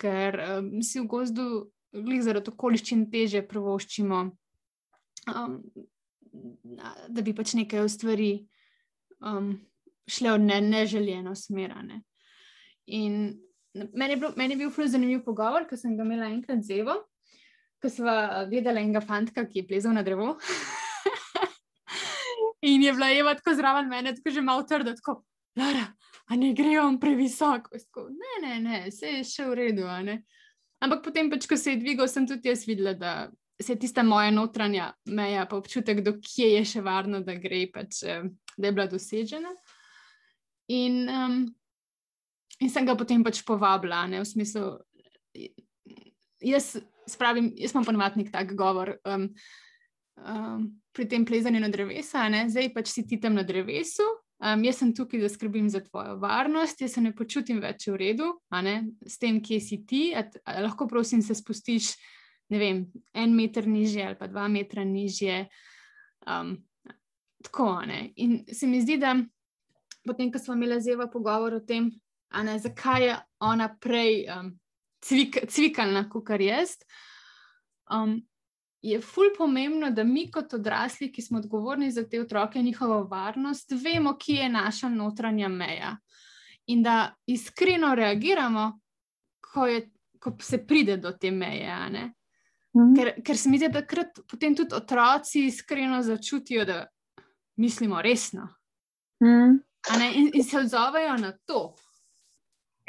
Ker um, si v gozdu, glih zaradi okoliščin, teže prvoščimo, um, da bi pač nekaj stvari um, šle v ne, neželjeno smerane. In meni je, bilo, meni je bil zelo zanimiv pogovor, ko sem ga imela enkrat z Evo ko smo gledali enega fanta, ki je plezal na drevo. in je bila Eva tako zraven mene, tako že malo trdo, tako, Lara, a ne grejo on previsoko. Ne, ne, ne, vse je še v redu. Ampak potem, pač, ko se je dvigal, sem tudi jaz videla, da se je tista moja notranja meja, pa občutek, do kje je še varno, da gre, pač, eh, da je bila dosežena. In, um, in sem ga potem pač povabila, ne, v smislu, jaz spravim, jaz imam ponovadi nek tak govor. Um, um, pri tem plezanju na drevesa, ne? zdaj pač si ti tam na drevesu, um, jaz sem tukaj, da skrbim za tvojo varnost, jaz se ne počutim več v redu s tem, kje si ti. A, a lahko, prosim, se spustiš vem, en meter nižje ali pa dva metra nižje. Um, tako ne. In se mi zdi, da potem, ko smo imeli zelo pogovor o tem, ne, zakaj je ona prej. Um, cvik, cvikalna, kot kar jaz. Um, je fulj pomembno, da mi, kot odrasli, ki smo odgovorni za te otroke in njihovo varnost, vemo, kje je naša notranja meja. In da iskreno reagiramo, ko, je, ko se pride do te meje. Mm. Ker, ker se mi zdi, da takrat potem tudi otroci iskreno začutijo, da mislimo resno. Mm. In, in se odzovejo na to.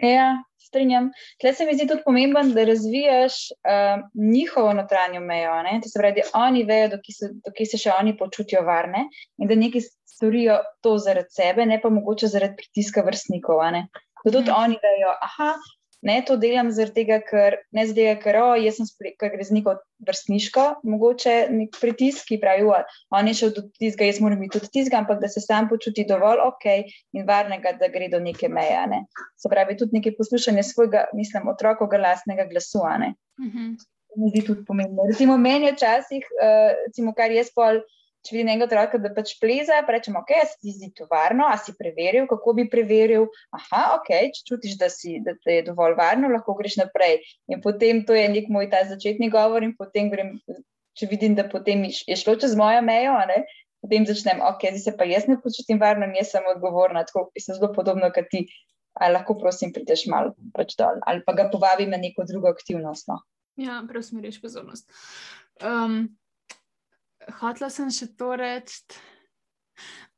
Ja, strinjam. Tle se mi zdi tudi pomembno, da razvijaš uh, njihovo notranjo mejo. To se pravi, da oni vejo, da se še oni počutijo varne in da nekaj storijo to zaradi sebe, ne pa mogoče zaradi pritiska vrstnikov. Da tudi mm. oni vejo, da ne to delam zaradi tega, ker ne zaradi tega, ker oh, jaz sem ker gre z neko vrstniško, mogoče nek pritisk, ki pravi, on je šel do tizga, jaz moram biti tudi tizga, ampak da se sam počuti dovolj ok in varnega, da gre do neke meje. Ne? Se pravi, tudi nekaj poslušanja svojega, mislim, otrokovega lastnega glasu. Mm -hmm. Mi zdi tudi pomembno. Recimo, meni je včasih, uh, recimo, kar jaz pol če vidim enega otroka, da pač pleza, rečemo, ok, si ti zdi to varno, a si preveril, kako bi preveril. Aha, ok, če čutiš, da, si, da je dovolj varno, lahko greš naprej. In potem to je nek moj ta začetni govor, in potem grem, če vidim, da potem je šlo čez mojo mejo. Ne? Potem začnem, ok, zdaj se pa jaz ne počutim varno, jaz sem odgovorna, tako je zelo podobno, kot ti. Ali lahko, prosim, prideš malo pač dol, ali pa ga povabim na neko drugo aktivnost. No? Ja, preusmeriš pozornost. Um, hotla sem še to reči.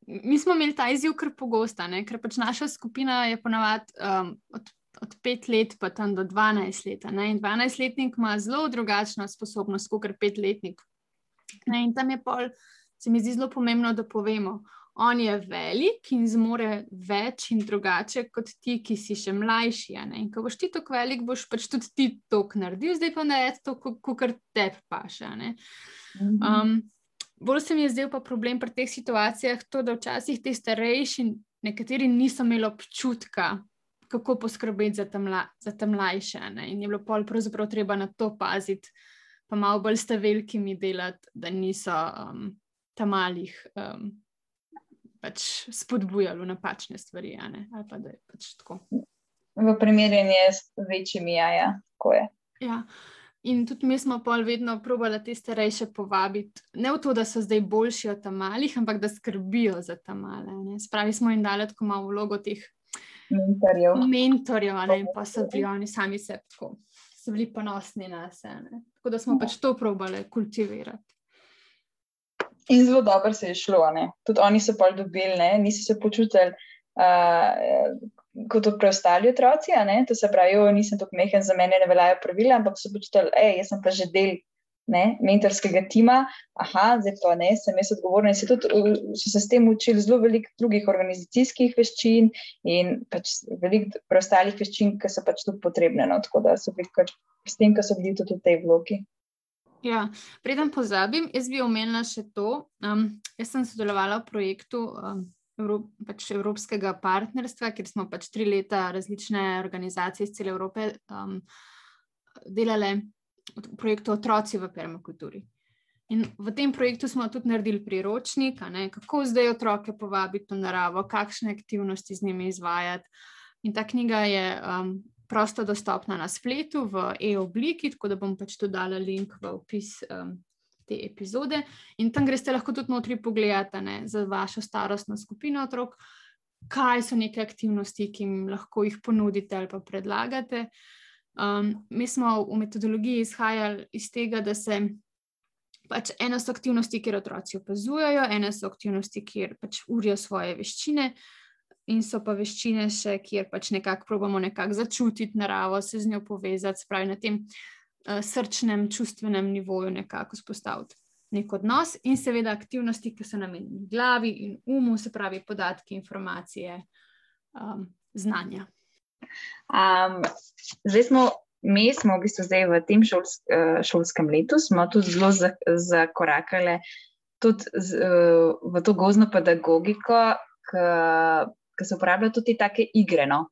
Mi smo imeli ta izziv kar pogosto, ker pač naša skupina je ponavadi um, od, od 5 let pa tam do 12 let. Ne? In 12-letnik ima zelo drugačno sposobnost kot 5-letnik. In tam je pol, se mi zdi zelo pomembno, da povemo. On je velik in zmore več in drugače kot ti, ki si še mlajši. In ko boš ti tako velik, boš pač tudi ti to naredil, zdaj pa ne je to, kar te paše. Mhm. Um, bolj se mi je zdel pa problem pri teh situacijah to, da včasih ti starejši nekateri niso imeli občutka, kako poskrbeti za te mlajše. Ne? In je bilo pol pravzaprav treba na to paziti, pa malo bolj sta velikimi delati, da niso um, tam malih. Um, Pač spodbujalo napačne stvari, ali pa da je pač tako. V primerjanju s večjimi, ja, ja, tako je. Ja. In tudi mi smo pol vedno probali te starejše povabiti, ne v to, da so zdaj boljši od malih, ampak da skrbijo za tam male. Ne. Spravi smo jim dali tako malo vlogo teh mentorjev. Mentorjev, ne, in pa so bili oni sami se tako, so bili ponosni na sebe. Tako da smo pač to probali kultivirati. In zelo dobro se je šlo, ne. tudi oni so pol dobili, ne. niso se počutili. Uh, kot preostali otroci. To se pravi, jo, nisem tako mehen, za mene ne veljajo pravila, ampak so počutili, da sem pa že del ne, mentorskega tima. Aha, zdaj pa ne, sem jaz odgovoren. Se tudi, so se s tem učili zelo veliko drugih organizacijskih veščin in pač veliko preostalih veščin, ki so pač tudi potrebne. No, tako da so bili s tem, ki so bili tudi v tej vlogi. Ja, preden pozabim, jaz bi omenila še to. Um, jaz sem sodelovala v projektu um, Evrop, pač Evropskega partnerstva, kjer smo pač tri leta različne organizacije iz cele Evrope um, delale projektu Otroci v permakulturi. In v tem projektu smo tudi naredili priročnik, ne, kako zdaj otroke povabiti v naravo, kakšne aktivnosti z njimi izvajati. In ta knjiga je um, prosto dostopna na spletu v e-obliki, tako da bom pač tudi dala link v opis um, te epizode. In tam greste lahko tudi notri pogledati ne, za vašo starostno skupino otrok, kaj so neke aktivnosti, ki jim lahko jih ponudite ali pa predlagate. Um, mi smo v metodologiji izhajali iz tega, da se pač eno so aktivnosti, kjer otroci opazujejo, ene so aktivnosti, kjer pač urijo svoje veščine, in so pa veščine še, kjer pač nekako probujemo nekako začutiti naravo, se z njo povezati, spravi na tem uh, srčnem, čustvenem nivoju nekako spostaviti. Nek odnos in seveda aktivnosti, ki so namenjene glavi in umu, se pravi podatki, informacije, um, znanja. Um, zdaj smo mi smo v bistvu zdaj v tem šols, eh, šolskem letu, smo tudi zelo zakorakali tudi z, eh, v to gozno pedagogiko, ki se uporabljajo tudi take igre. No?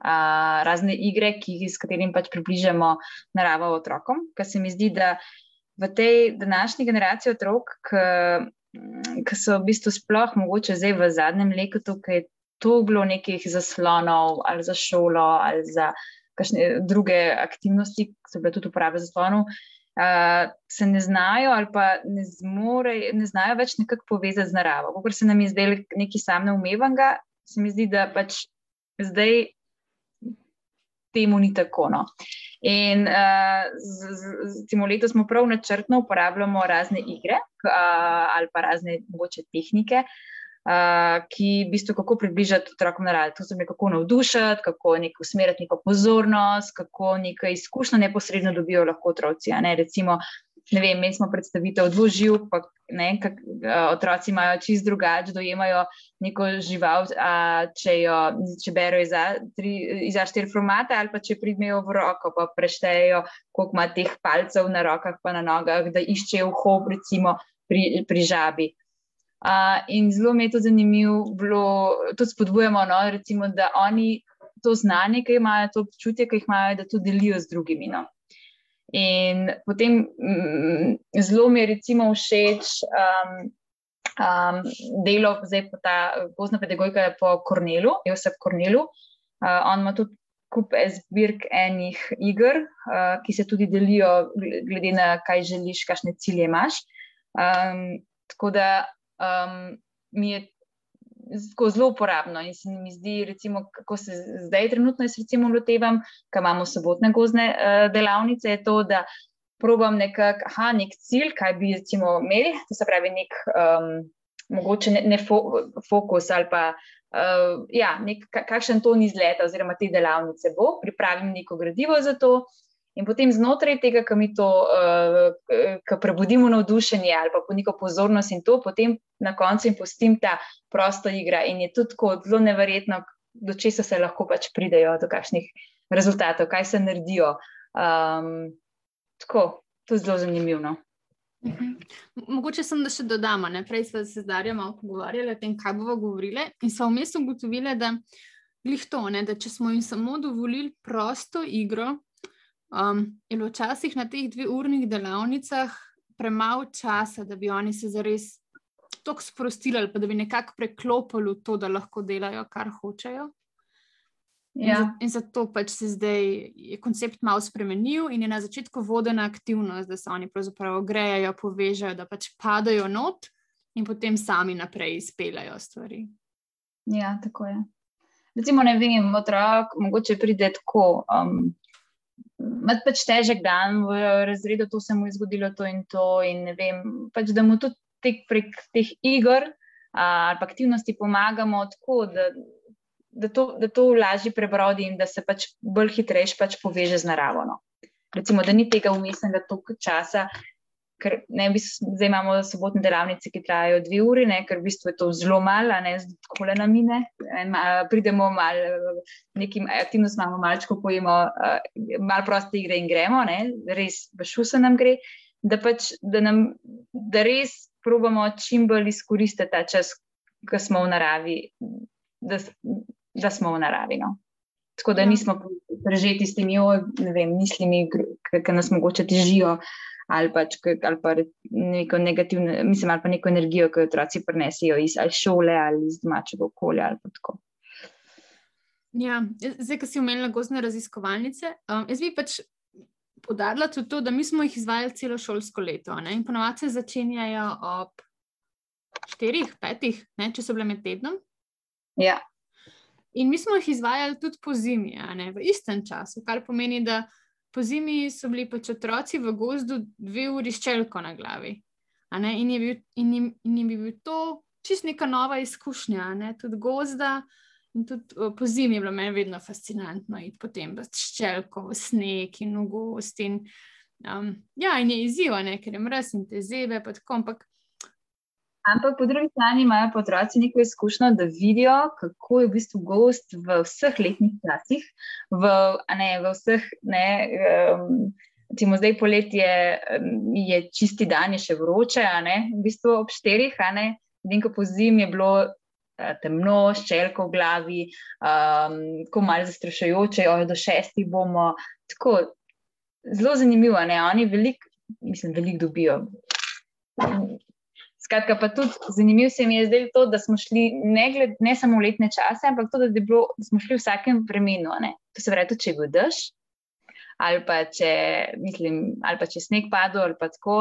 A, razne igre, ki, s katerimi pač približamo naravo otrokom. Ker se mi zdi, da v tej današnji generaciji otrok, ki so v bistvu sploh mogoče zdaj v zadnjem letu, ki je to bilo nekih zaslonov ali za šolo ali za kakšne druge aktivnosti, ki so bile tudi uporabe za slonu, uh, se ne znajo ali pa ne, zmore, ne znajo več nekako povezati z naravo. Ker se nam je zdelo nekaj samega umevanga, se mi zdi, da pač zdaj temu ni tako. No. In uh, z, z, z, letos smo prav načrtno uporabljamo razne igre uh, ali pa razne mogoče tehnike. Uh, ki v bistvu kako približati otrokom naravo. To mi kako navdušiti, kako neko usmeriti neko pozornost, kako neko izkušnjo neposredno dobijo lahko otroci. Ne? Recimo, ne vem, mi smo predstavitev dvoživ, pa ne, kak, otroci imajo čist drugače, dojemajo neko žival, a, če, jo, če berijo iz A4 formata ali pa če primejo v roko, pa preštejejo, koliko ima teh palcev na rokah pa na nogah, da iščejo vhod, recimo pri, pri žabi. Uh, in zelo mi je to zanimivo, bilo, tudi spodbujamo, no, recimo, da oni to znanje, ki imajo, to občutje, ki jih imajo, da to delijo z drugimi. No. In potem mm, zelo mi je recimo všeč um, um, delo, zdaj pa ta gozna pedagogika po Kornelu, Josep Kornelu. Uh, on ima tudi kup zbirk enih iger, uh, ki se tudi delijo, glede na kaj želiš, kakšne cilje imaš. Um, tako da um, mi je zelo uporabno in se mi zdi, recimo, kako se zdaj trenutno jaz recimo lotevam, ko imamo sobotne gozne uh, delavnice, je to, da probam nekak, aha, nek cilj, kaj bi recimo imeli, to se pravi nek um, mogoče ne, ne fo, fokus ali pa uh, ja, nek, kakšen ton izleta oziroma te delavnice bo, pripravim neko gradivo za to, In potem znotraj tega, ki mi to, uh, ki prebudimo navdušenje ali pa neko pozornost in to, potem na koncu jim pustim ta prosta igra. In je tudi tako zelo neverjetno, do česa se lahko pač pridejo, do kakšnih rezultatov, kaj se naredijo. Um, tako, to je zelo zanimivo. No. Mhm. Mogoče sem, da še dodamo. Prej smo se z Darjem malo pogovarjali o tem, kaj bomo govorili, in so vmes ugotovili, da, to, ne, da če smo jim samo dovolili prosto igro, Um, in včasih na teh dveh urnih delavnicah premalo časa, da bi oni se zares tako sprostili, pa da bi nekako preklopili to, da lahko delajo, kar hočejo. Ja. In zato pač se zdaj je koncept malo spremenil in je na začetku vodena aktivnost, da se oni pravzaprav ogrejajo, povežejo, da pač padajo not in potem sami naprej izpeljajo stvari. Ja, tako je. Recimo, ne vem, otrok, mogoče pride tako. Um, imeti pač težek dan v razredu, to se mu je zgodilo, to in to. In vem, pač, da mu tudi tek prek teh iger ali aktivnosti pomagamo, tako, da, da, to, da to lažje prebrodi in da se pač bolj hitreje pač poveže z naravo. No. Recimo, da ni tega umestnega toliko časa, ker ne, bi, zdaj imamo sobotne delavnice, ki trajajo dve uri, ne, ker v bistvu je to zelo malo, ne tako le na mine. Ma, pridemo malo, nekim aktivnostim imamo malčko, pojemo uh, malo proste igre in gremo, ne, res bašusa nam gre, da, pač, da, nam, da res probamo čim bolj izkoristiti ta čas, ko smo v naravi, da, da smo v naravi. No. Tako da ja. nismo prežeti s temi mislimi, ki nas mogoče težijo, ali pa, ali pa neko negativno, mislim, ali pa neko energijo, ki jo otroci prenesijo iz šole ali iz domačega okolja. Ja, zdaj, ko si omenila gozdne raziskovalnice, um, jaz bi pač podarila tudi to, da mi smo jih izvajali celo šolsko leto. Ne? In ponovadi se začenjajo ob štirih, petih, ne? če so bile med tednom. Ja. In mi smo jih izvajali tudi po zimi, v istem času, kar pomeni, da po zimi so bili pač otroci v gozdu dve uri s čelko na glavi. In je, bil, in, je, in je bil to čist neka nova izkušnja, ne? tudi gozda. In tudi po zimi je bilo meni vedno fascinantno iti potem s čelko v sneg in v gost. In, um, ja, in je izziv, ker je mrz in te zebe. Ampak Ampak po drugi strani imajo otroci neko izkušnjo, da vidijo, kako je v bistvu gost v vseh letnih časih, v, ne, v vseh. Ne, um, Timo, zdaj poletje je čisti dan, je še vroče, ne, v bistvu ob štirih, in ko po zimi je bilo uh, temno, ščelko v glavi, um, ko malo zastrašujoče, oj, do šestih bomo. Tako, zelo zanimivo, ne, oni veliko, mislim, veliko dobijo. Skratka, pa tudi zanimivo se mi je zdelo to, da smo šli ne, gled, ne samo v letne čase, ampak tudi, da, bilo, da smo šli v vsakem vremenu. To se pravi, tudi, če je bil dež, ali pa če, mislim, ali pa če sneg padel, ali pa tako.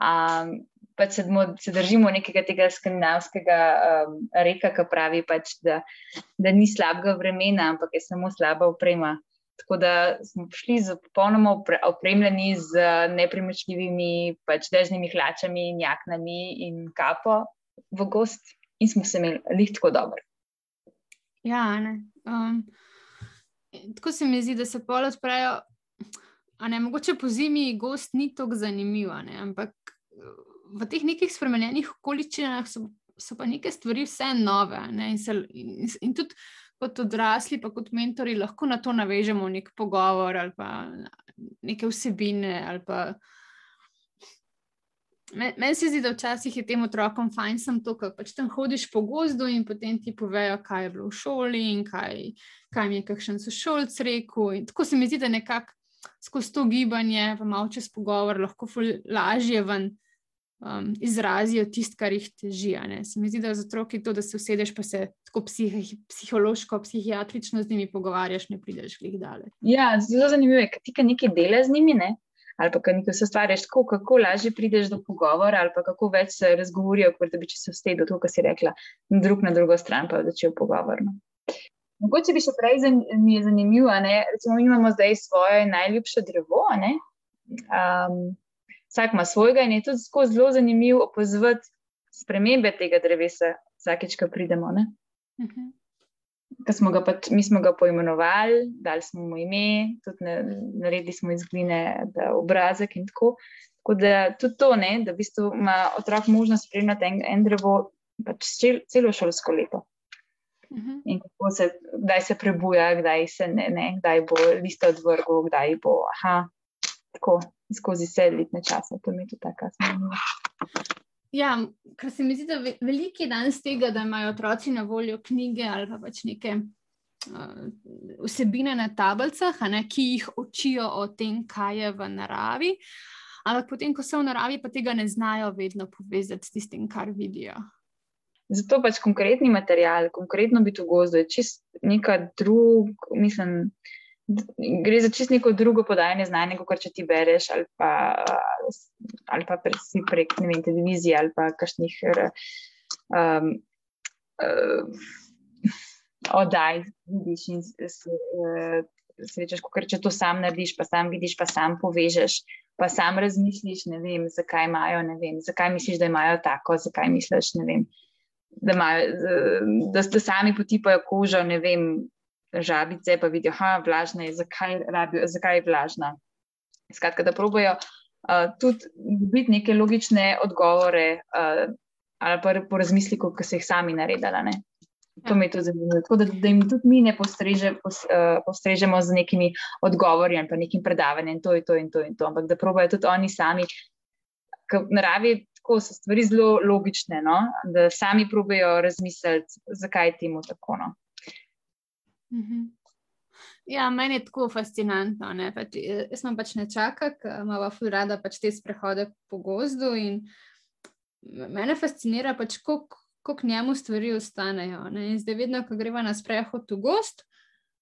Um, pa se, se držimo nekega tega skandinavskega um, reka, ki pravi, pač, da, da ni slabega vremena, ampak je samo slaba oprema. Tako da smo prišli popolnoma opremljeni z nepremičljivimi, pač dežnimi hlačami in jaknami in kapo v gost, in smo se imeli lih tako dobro. Ja, um, tako se mi zdi, da se pol odprejo. Ne, mogoče po zimi gost ni tako zanimiv, ampak v teh nekih spremenjenih okoliščinah so, so pa neke stvari vse nove. Ne, in, se, in, in tudi kot odrasli, pa kot mentori, lahko na to navežemo nek pogovor ali pa neke vsebine. Meni se zdi, da včasih je tem otrokom fajn, sem to, ker pač tam hodiš po gozdu in potem ti povejo, kaj je bilo v šoli in kaj, kaj mi je kakšen sošolc rekel. In tako se mi zdi, da nekako skozi to gibanje, pa malo čez pogovor, lahko lažje ven um, izrazijo tisto, kar jih teži. Se mi zdi, da za otroke to, da se usedeš, pa se tako psih, psihološko, psihiatrično z njimi pogovarjaš, ne prideš jih daleč. Ja, zelo zanimivo je, ker ti nekaj dela z njimi. Ne? Ali pa nekaj se stvariš, tako, kako lažje prideš do pogovora, ali pa kako več se razgovorijo, kot da bi se vsedel to, kar si rekla, drug na drugo stran, pa začel pogovor. No. Mogoče bi še prej mi je zanimivo, da imamo zdaj svoje najljubše drevo. Um, vsak ima svojega in je tudi zelo zanimivo opazovati spremembe tega drevesa, vsakeč, ko pridemo. Uh mhm. -huh. Smo pač, mi smo ga poimenovali, dali smo mu ime, tudi ne, naredili smo iz gline obrazek in tako. Tako da tudi to, ne, da v bistvu ima otrok možnost spremljati en, en drevo pač cel, celo šolsko leto. Uh mhm. -huh. In kako se, kdaj se prebuja, kdaj se ne, ne kdaj bo lista odvrgel, kdaj bo. Aha, tako skozi vse letne čase. To mi je tudi tako zanimivo. Ja, ker se mi zdi, da veliko je danes tega, da imajo otroci na voljo knjige ali pa pač neke uh, vsebine na tablicah, ne, ki jih učijo o tem, kaj je v naravi. Ampak potem, ko so v naravi, pa tega ne znajo vedno povezati s tistim, kar vidijo. Zato pač konkretni material, konkretno biti v gozdu, je čist neka druga, mislim gre za čisto neko drugo podajanje znanja, kot če ti bereš ali pa, ali pa si prek vem, televizije ali pa kakšnih um, uh, oddaj, vidiš in se, uh, srečaš, kot če to sam narediš, pa sam vidiš, pa sam povežeš. Pa sam razmisliš, ne vem, zakaj imajo, ne vem, zakaj misliš, da imajo tako, zakaj misliš, ne vem, da, imajo, da, da sami potipajo kožo, ne vem, žabice, pa vidijo, da je vlažna, zakaj, rabijo, zakaj je vlažna. Skratka, da probojajo uh, tudi dobiti neke logične odgovore, uh, ali pa po razmisliku, ki so jih sami naredili. Ne? To mi je tudi zanimivo. Tako da, da jim tudi mi ne postreže, pos, uh, postrežemo z nekimi odgovori ali pa nekim predavanjem, to je to in to in to, ampak da probojajo tudi oni sami, ker v naravi tako so stvari zelo logične, no? da sami probojajo razmisliti, zakaj je temu tako. No? Mhm. Ja, meni je tako fascinantno. Pač, jaz sem pač ne čakal, imamo ful rada pač te sprehode po gozdu. Mene fascinira, pač, koliko njemu stvari ostanejo. Ne? In zdaj, vedno, ko greva na sprehod v gost,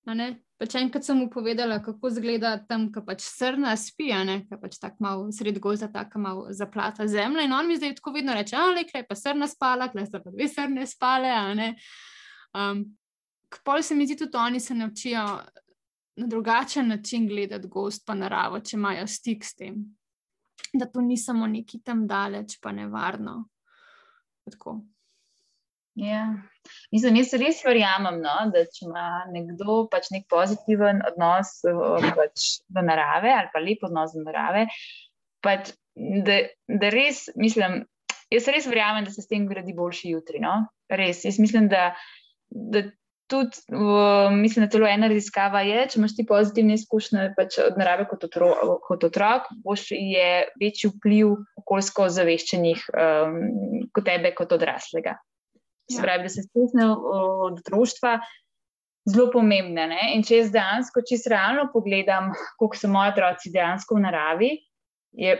pač enkrat sem mu povedala, kako izgleda tam, ko pač srna spi, ki pač tako malo sred gozda, tako malo zaplata zemlja. In on mi zdaj tako vedno reče: le, kaj pa srna spala, kaj sta pa dve srne spale. Um, Pol se mi zdi, tudi oni se naučijo na drugačen način gledati gost pa naravo, če imajo stik s tem. Da to ni samo neki tam daleč, pa nevarno. Tako. Ja. Mislim, jaz res verjamem, no, da če ima nekdo pač nek pozitiven odnos pač do narave ali pa lep odnos do narave, pač, da, da res, mislim, jaz res verjamem, da se s tem gradi boljši jutri. No? Res, jaz mislim, da, da tudi, uh, mislim, da celo ena raziskava je, če imaš ti pozitivne izkušnje pač od narave kot, otro, kot otrok, boš je večji vpliv okoljsko zaveščenih um, kot tebe, kot odraslega. Ja. Spravi, da se spusne od otroštva. Zelo pomembne. Ne? In če jaz dejansko čisto realno pogledam, koliko so moji otroci dejansko v naravi, je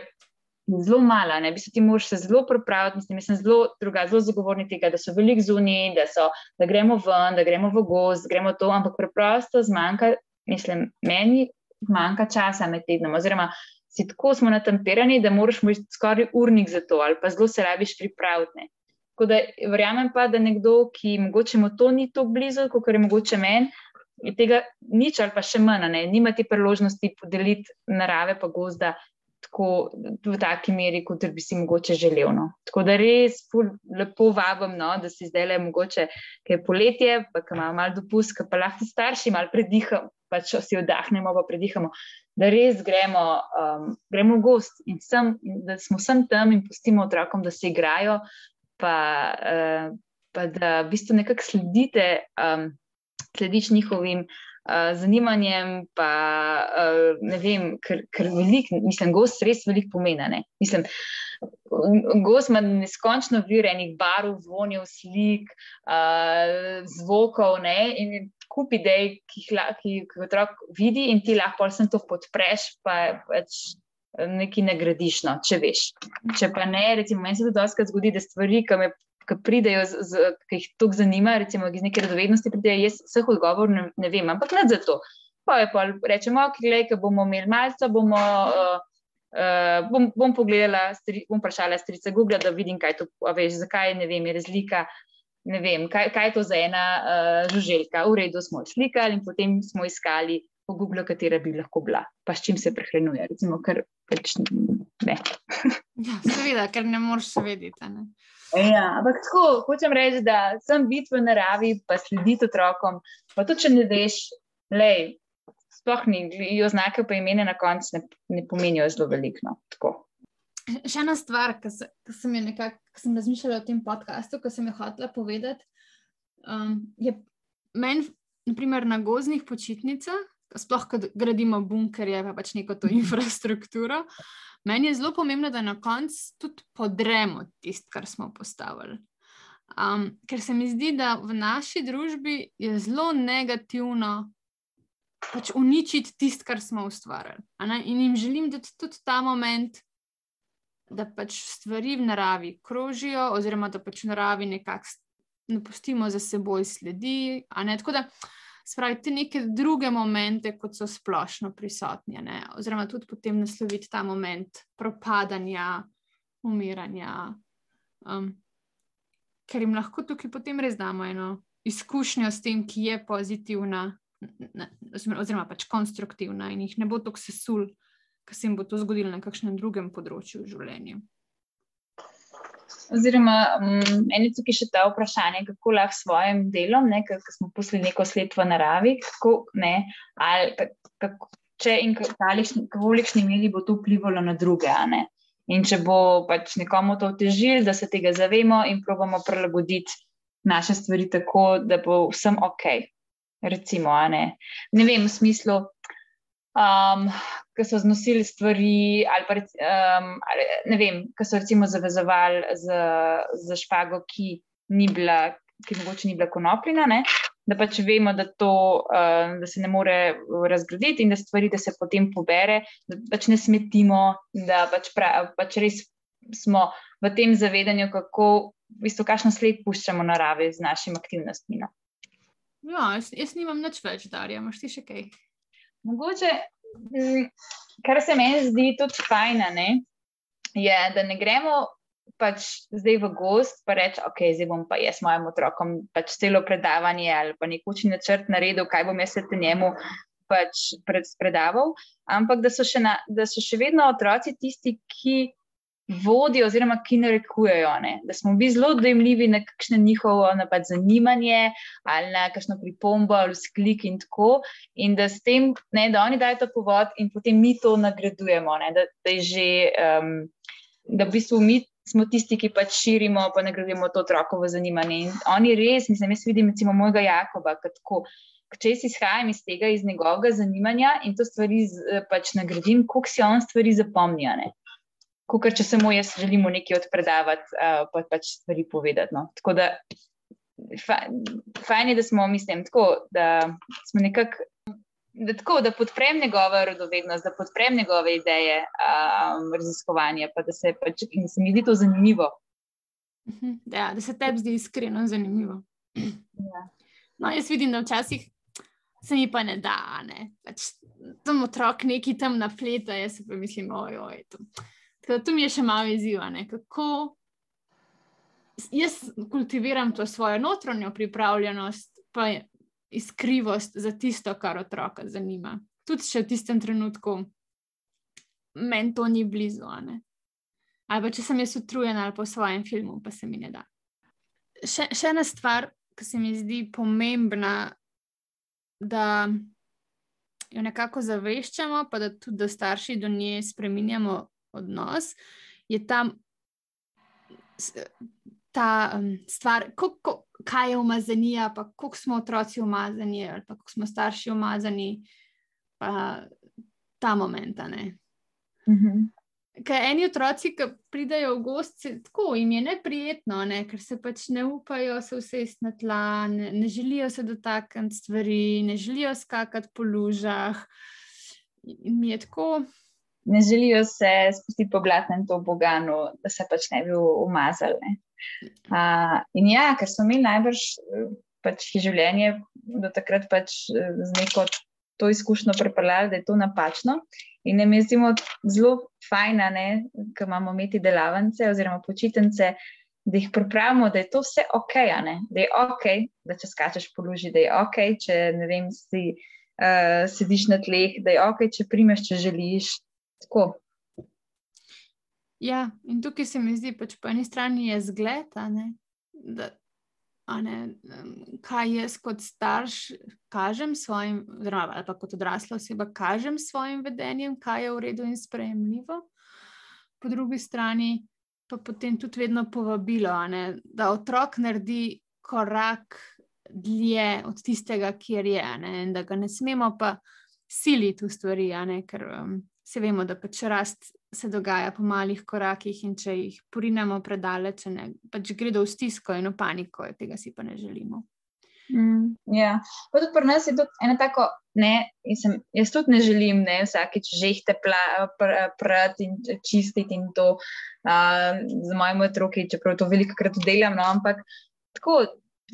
zelo mala, ne bi se ti mož se zelo pripraviti. Mislim, sem zelo druga, zelo zagovornik tega, da so velik zunaj, da, da gremo ven, da gremo v gost, gremo to, ampak preprosto zmanjka, mislim, meni manjka časa med tednom. Oziroma, si tako smo natemperani, da moraš imeti skoraj urnik za to, ali pa zelo se rabiš pripraviti. Tako da verjamem pa, da nekdo, ki mogoče mu to ni tako blizu, kot je mogoče meni. Tega nič ali pa še manj, ne, nima ti priložnosti podeliti narave, pa gozda tako v taki meri, kot bi si mogoče želel. No. Tako da res lepo vabim, no, da si zdaj le mogoče, ker je poletje, pa ima malo dopust, pa lahko starši malo predihamo, pa če si oddahnemo, pa predihamo. Da res gremo, um, gremo v gost in sem, da smo vsem tam in pustimo otrokom, da se igrajo, pa, uh, pa da v bistvu nekako sledite, um, slediš njihovim zanimanjem, pa uh, ne vem, ker, ker velik, mislim, gost res veliko pomeni. Mislim, gost ima neskončno vir enih barv, zvonjev, slik, uh, zvokov ne? in kup idej, ki jih, ki jih otrok vidi in ti lahko vsem to podpreš, pa pač nekaj nagradiš, no, če veš. Če pa ne, recimo, meni se to dosti zgodi, da stvari, ki me ki pridejo, ki jih to zanima, recimo iz neke radovednosti, pridejo, jaz vseh odgovorov ne, ne vem, ampak ne za to. Pa je pa rečemo, ok, gledaj, ko bomo imeli malce, bomo. Uh, Uh, bom, bom pogledala, stri, bom vprašala strica Google, da vidim, kaj to veš, zakaj ne vem, je razlika. Ne vem, kaj, kaj je to za ena uh, žuželka. V redu smo slikali in potem smo iskali po Google, katera bi lahko bila, pa s čim se prehranjuje. Recimo, ker pač ne. ja, seveda, ker ne moreš vedeti. Ja, ampak tako, hočem reči, da sem biti v naravi, pa slediti otrokom. Pa tudi, če ne veš, le, sploh ni, jo znake pa imene na koncu ne, ne pomenijo zelo veliko. No. Še ena stvar, ki sem, sem razmišljala o tem podkastu, ki sem jo hotela povedati, um, je meni, naprimer, na gozdnih počitnicah, sploh, ko gradimo bunkerje, pa pač neko to infrastrukturo. Meni je zelo pomembno, da na koncu tudi podremo tisto, kar smo postavili. Um, ker se mi zdi, da v naši družbi je zelo negativno pač uničiti tisto, kar smo ustvarili. In jim želim dati tudi ta moment, da pač stvari v naravi krožijo, oziroma da pač v naravi nekako ne pustimo za seboj sledi. Tako da spravi te neke druge momente, kot so splošno prisotni, ne? oziroma tudi potem nasloviti ta moment propadanja, umiranja. Um, ker jim lahko tukaj potem res damo eno izkušnjo s tem, ki je pozitivna, oziroma pač konstruktivna in jih ne bo tako sesul, ker se jim bo to zgodilo na kakšnem drugem področju v življenju. Oziroma, um, eno tukaj še ta vprašanje, kako lahko s svojim delom, ker smo posli neko sled v naravi, kako, ne, ali, kako, če in kolikšni meri bo to vplivalo na druge. In če bo pač nekomu to otežil, da se tega zavemo in probamo prilagoditi naše stvari tako, da bo vsem ok. Recimo, ne. ne vem, v smislu, um, ki so znosili stvari, ali pa um, ali, ne vem, ki so recimo zavezovali z, z špago, ki ni bila, ki mogoče ni bila konopljina. Ne? da pač vemo, da, to, uh, da se ne more razgraditi in da stvari, da se potem pobere, da pač ne smetimo, da pač, pra, pač res smo v tem zavedanju, kako, v bistvu, kakšno sled puščamo naravi z našimi aktivnostmi. No. Ja, jaz, jaz nimam nič več, Darja, imaš ti še kaj? Mogoče, kar se meni zdi tudi fajn, je, da ne gremo pač zdaj v gost, pa reči, ok, zdaj bom pa jaz mojim otrokom pač celo predavanje ali pa neki učni načrt naredil, kaj bom jaz te njemu pač predaval. Ampak da so, na, da so še vedno otroci tisti, ki vodijo oziroma ki narekujejo, ne? da smo bili zelo dojemljivi na kakšne njihovo napad zanimanje ali na kakšno pripombo ali sklik in tako. In da s tem, ne, da oni dajo to povod in potem mi to nagradujemo, da, da je že. Um, Da v bistvu mi smo tisti, ki pač širimo, pa nagradimo to otrokovo zanimanje. In oni res, mislim, jaz vidim, recimo, mojega Jakoba, kako. Če si izhajam iz tega, iz njegovega zanimanja in to stvari pač nagradim, koliko si on stvari zapomnil. Kot če samo jaz želim nekaj odpredavati, uh, pa pač stvari povedati. No. Tako da, fajn je, da smo, mislim, tako, da smo nekako da, tako, da podprem njegovo radovednost, da podprem njegove ideje, um, raziskovanje. Da se, pač, in se mi zdi to zanimivo. Mhm, ja, da se tebi zdi iskreno zanimivo. Ja. No, jaz vidim, da včasih se mi pa ne da. Ne? Pač, tam otrok neki tam napleta, jaz pa mislim, ojoj. To. To mi je še malo izziva. Kako jaz kultiviram to svojo notranjo pripravljenost, pa iskrivost za tisto, kar otroka zanima. Tudi če v tistem trenutku meni to ni blizu. Ali pa če sem jaz utrujen ali po svojem filmu, pa se mi ne da. Še, še ena stvar, ki se mi zdi pomembna, da jo nekako zaveščamo, pa da tudi da starši do nje spremenjamo odnos, je tam ta um, stvar, kako kaj je umazanija, pa koliko smo otroci umazani, ali pa koliko smo starši umazani, pa ta moment. Uh -huh. Ker eni otroci, ki pridejo v gost, tako jim je neprijetno, ne? ker se pač ne upajo se usesti na tla, ne, ne želijo se dotakniti stvari, ne želijo skakati po lužah. In mi je tako. Ne želijo se spustiti po blatnem to boganu, da se pač ne bi umazali. Uh, in ja, ker smo imeli najbrž pač življenje do takrat pač z neko to izkušnjo prepeljali, da je to napačno. In ne mislimo zelo fajna, ker imamo imeti delavnice oziroma počitnice, da jih pripravimo, da je to vse ok, da je ok, da če skačeš po luži, da je ok, če ne vem, si, uh, sediš na tleh, da je ok, če primeš, če želiš. Tako. Ja, in tukaj se mi zdi, da pač po eni strani je zgled, da, ne, kaj jaz kot starš kažem svojim, oziroma pa kot odrasla oseba kažem svojim vedenjem, kaj je v redu in sprejemljivo. Po drugi strani pa potem tudi vedno povabilo, ne, da otrok naredi korak dlje od tistega, kjer je, ne, in da ga ne smemo pa siliti v stvari, ne, ker um, se vemo, da pač rast se dogaja po malih korakih in če jih porinemo predaleč, ne, pač gredo v stisko in v paniko, tega si pa ne želimo. Mm, ja, pa tudi pri nas je tudi ena tako, ne, sem, jaz tudi ne želim, ne, vsakeč žehte prati in čistiti in to uh, z mojimi otroki, čeprav to veliko krat delam, no, ampak tako,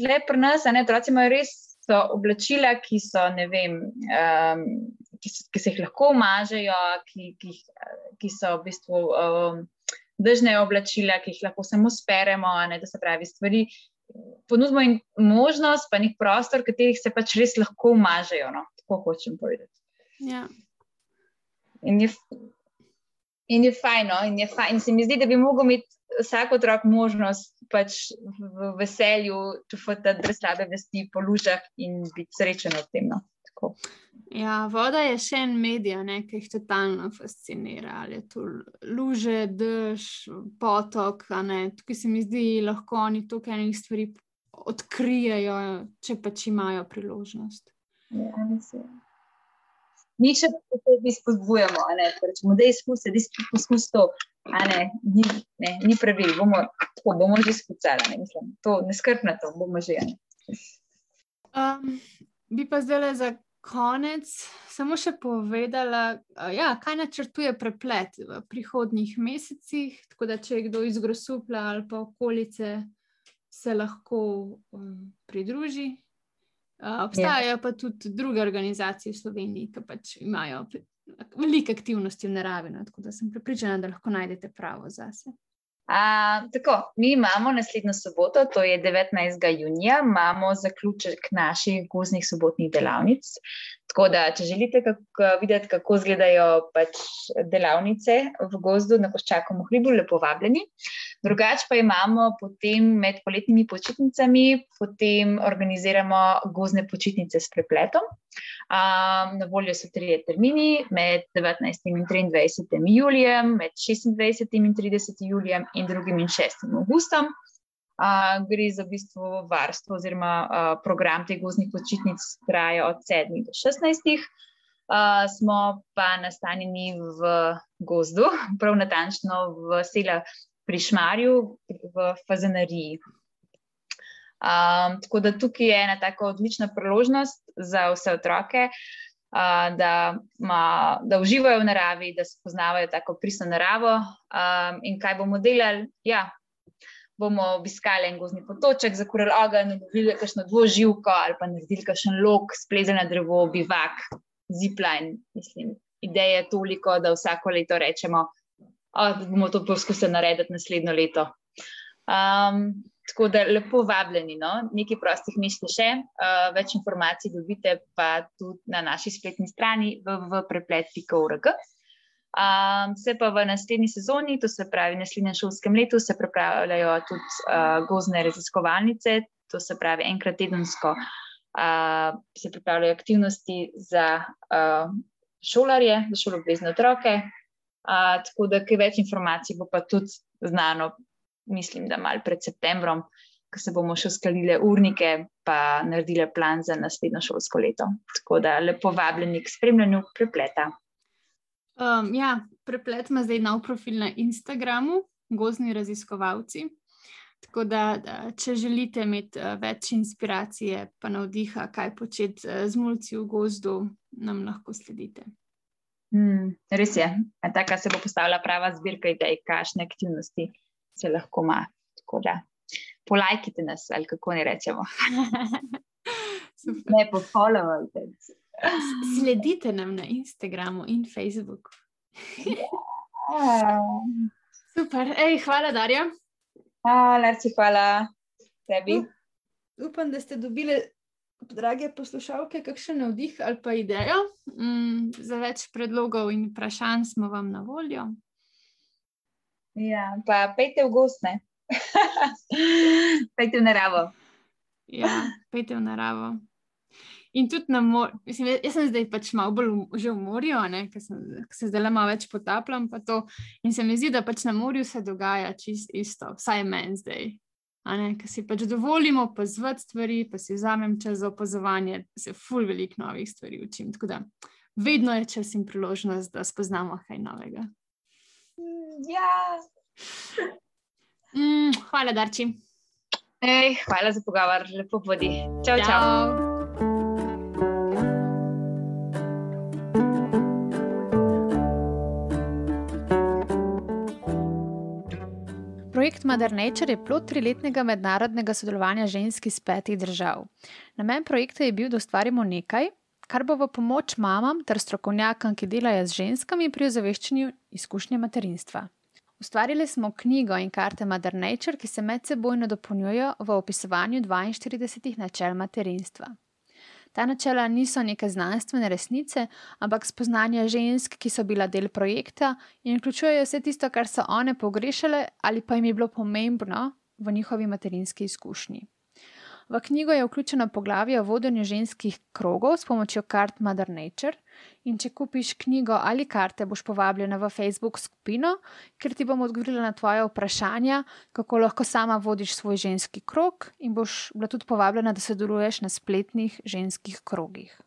le pri nas, ne, otroci imajo res so oblačila, ki so, ne vem, um, ki, ki se jih lahko umažejo, ki, ki, ki so v bistvu um, držne oblačila, ki jih lahko samo speremo, ne, da se pravi stvari. Ponudimo jim možnost, pa nek prostor, v katerih se pač res lahko umažejo. No? Tako hočem povedati. Ja. In je, in je fajno, in je fajn. In se mi zdi, da bi lahko imel vsak otrok možnost pač v veselju čufati, da slabe vesti po lužah in biti srečen v tem. No? Ja, voda je še en medij, ki jih totalno fascinira. Ali je to luže, dež, potok. Tukaj se mi zdi, lahko oni tukaj enih stvari odkrijajo, če pač imajo priložnost. Ja, Mi še posebej spodbujamo, rečemo, da je izkusi, da je poskus to. Ne, ni, ne, ni pravil, bomo, tako, bomo že skucali. Ne, to ne skrb na to, bomo že. Ne. Um, bi pa zdaj za konec samo še povedala, ja, kaj načrtuje preplet v prihodnjih mesecih. Tako da, če je kdo iz Grosupla ali pa okolice, se lahko um, pridruži. Uh, obstajajo ja. pa tudi druge organizacije v Sloveniji, ki pač imajo veliko aktivnosti v naravi. No, tako da sem pripričana, da lahko najdete pravo zase. A, tako, mi imamo naslednjo soboto, to je 19. junija, imamo zaključek naših gozdnih sobotnih delavnic. Tako da, če želite kako, videti, kako izgledajo pač delavnice v gozdu na Koščakovem hribu, lepo vabljeni. Drugače pa imamo potem med poletnimi počitnicami, potem organiziramo gozdne počitnice s prepletom. Um, na voljo so tri termini med 19. in 23. julijem, med 26. in 30. julijem in 2. in 6. augustom. Uh, gre za v bistvu varstvo oziroma uh, program teh gozdnih počitnic, traja od 7 do 16. Uh, smo pa nastanjeni v gozdu, prav natančno v sela pri Šmarju, v Fazenariji. Um, tako da tukaj je ena tako odlična priložnost za vse otroke, uh, da, ma, da uživajo v naravi, da spoznavajo tako pristno naravo. Um, in kaj bomo delali? Ja, bomo obiskali en gozni potoček, zakurili ogenj, naredili kakšno dvoživko ali pa naredili kakšen lok, splezali na drevo, bivak, zipline. Mislim, ideja je toliko, da vsako leto rečemo, da bomo to poskusili narediti naslednjo leto. Um, Tako da lepo vabljeni, no? nekaj prostih mest še, uh, več informacij dobite pa tudi na naši spletni strani www.preplet.org. Um, se pa v naslednji sezoni, to se pravi v naslednjem šolskem letu, se pripravljajo tudi uh, gozne raziskovalnice, to se pravi enkrat tedensko uh, se pripravljajo aktivnosti za uh, šolarje, za šolobvezne otroke. Tako da, kaj več informacij bo pa tudi znano mislim, da malo pred septembrom, ko se bomo še uskladili urnike, pa naredili plan za naslednjo šolsko leto. Tako da lepo vabljeni k spremljanju prepleta. Um, ja, preplet ima zdaj nov profil na Instagramu, gozni raziskovalci. Tako da, da če želite imeti uh, več inspiracije, pa navdiha, kaj početi uh, z mulci v gozdu, nam lahko sledite. Hmm, res je, tako se bo postavila prava zbirka idej, kakšne aktivnosti se lahko ima. Tako da, polajkite nas, ali kako ne rečemo. ne pofollowajte. Sledite nam na Instagramu in Facebooku. Super, Ej, hvala, Darja. Hvala, hvala tebi. Up, upam, da ste dobili, drage poslušalke, kakšen navdih ali pa idejo. Mm, za več predlogov in vprašanj smo vam na voljo. Ja, pa pejte v gost, ne. pejte v naravo. ja, pejte v naravo. In tudi na morju, jaz sem zdaj pač malo bolj že v morju, ker se zdaj le malo več potapljam. In se mi zdi, da pač na morju se dogaja čist isto, vsaj meni zdaj. Ker si pač dovolimo opazovati stvari, pa si vzamem čas za opazovanje, se ful veliko novih stvari učim. Tako da vedno je čas in priložnost, da spoznamo kaj novega. Ja. Mm, hvala, Darči. Ej, hvala za pogovor, lepo vodi. Čau, čau. čau. Projekt Mother Nature je plot triletnega mednarodnega sodelovanja žensk iz petih držav. Namen projekta je bil, da ustvarimo nekaj, kar bo v pomoč mamam ter strokovnjakom, ki delajo z ženskami pri ozaveščanju izkušnje materinstva. Ustvarili smo knjigo in karte Mother Nature, ki se medsebojno dopolnjujejo v opisovanju 42 načel materinstva. Ta načela niso neke znanstvene resnice, ampak spoznanja žensk, ki so bila del projekta in vključujejo vse tisto, kar so one pogrešale ali pa jim je bilo pomembno v njihovi materinski izkušnji. V knjigo je vključeno poglavje o vodenju ženskih krogov s pomočjo kart Mother Nature. In če kupiš knjigo ali karte, boš povabljena v Facebook skupino, kjer ti bom odgovorila na tvoje vprašanja, kako lahko sama vodiš svoj ženski krog, in boš bila tudi povabljena, da sodeluješ na spletnih ženskih krogih.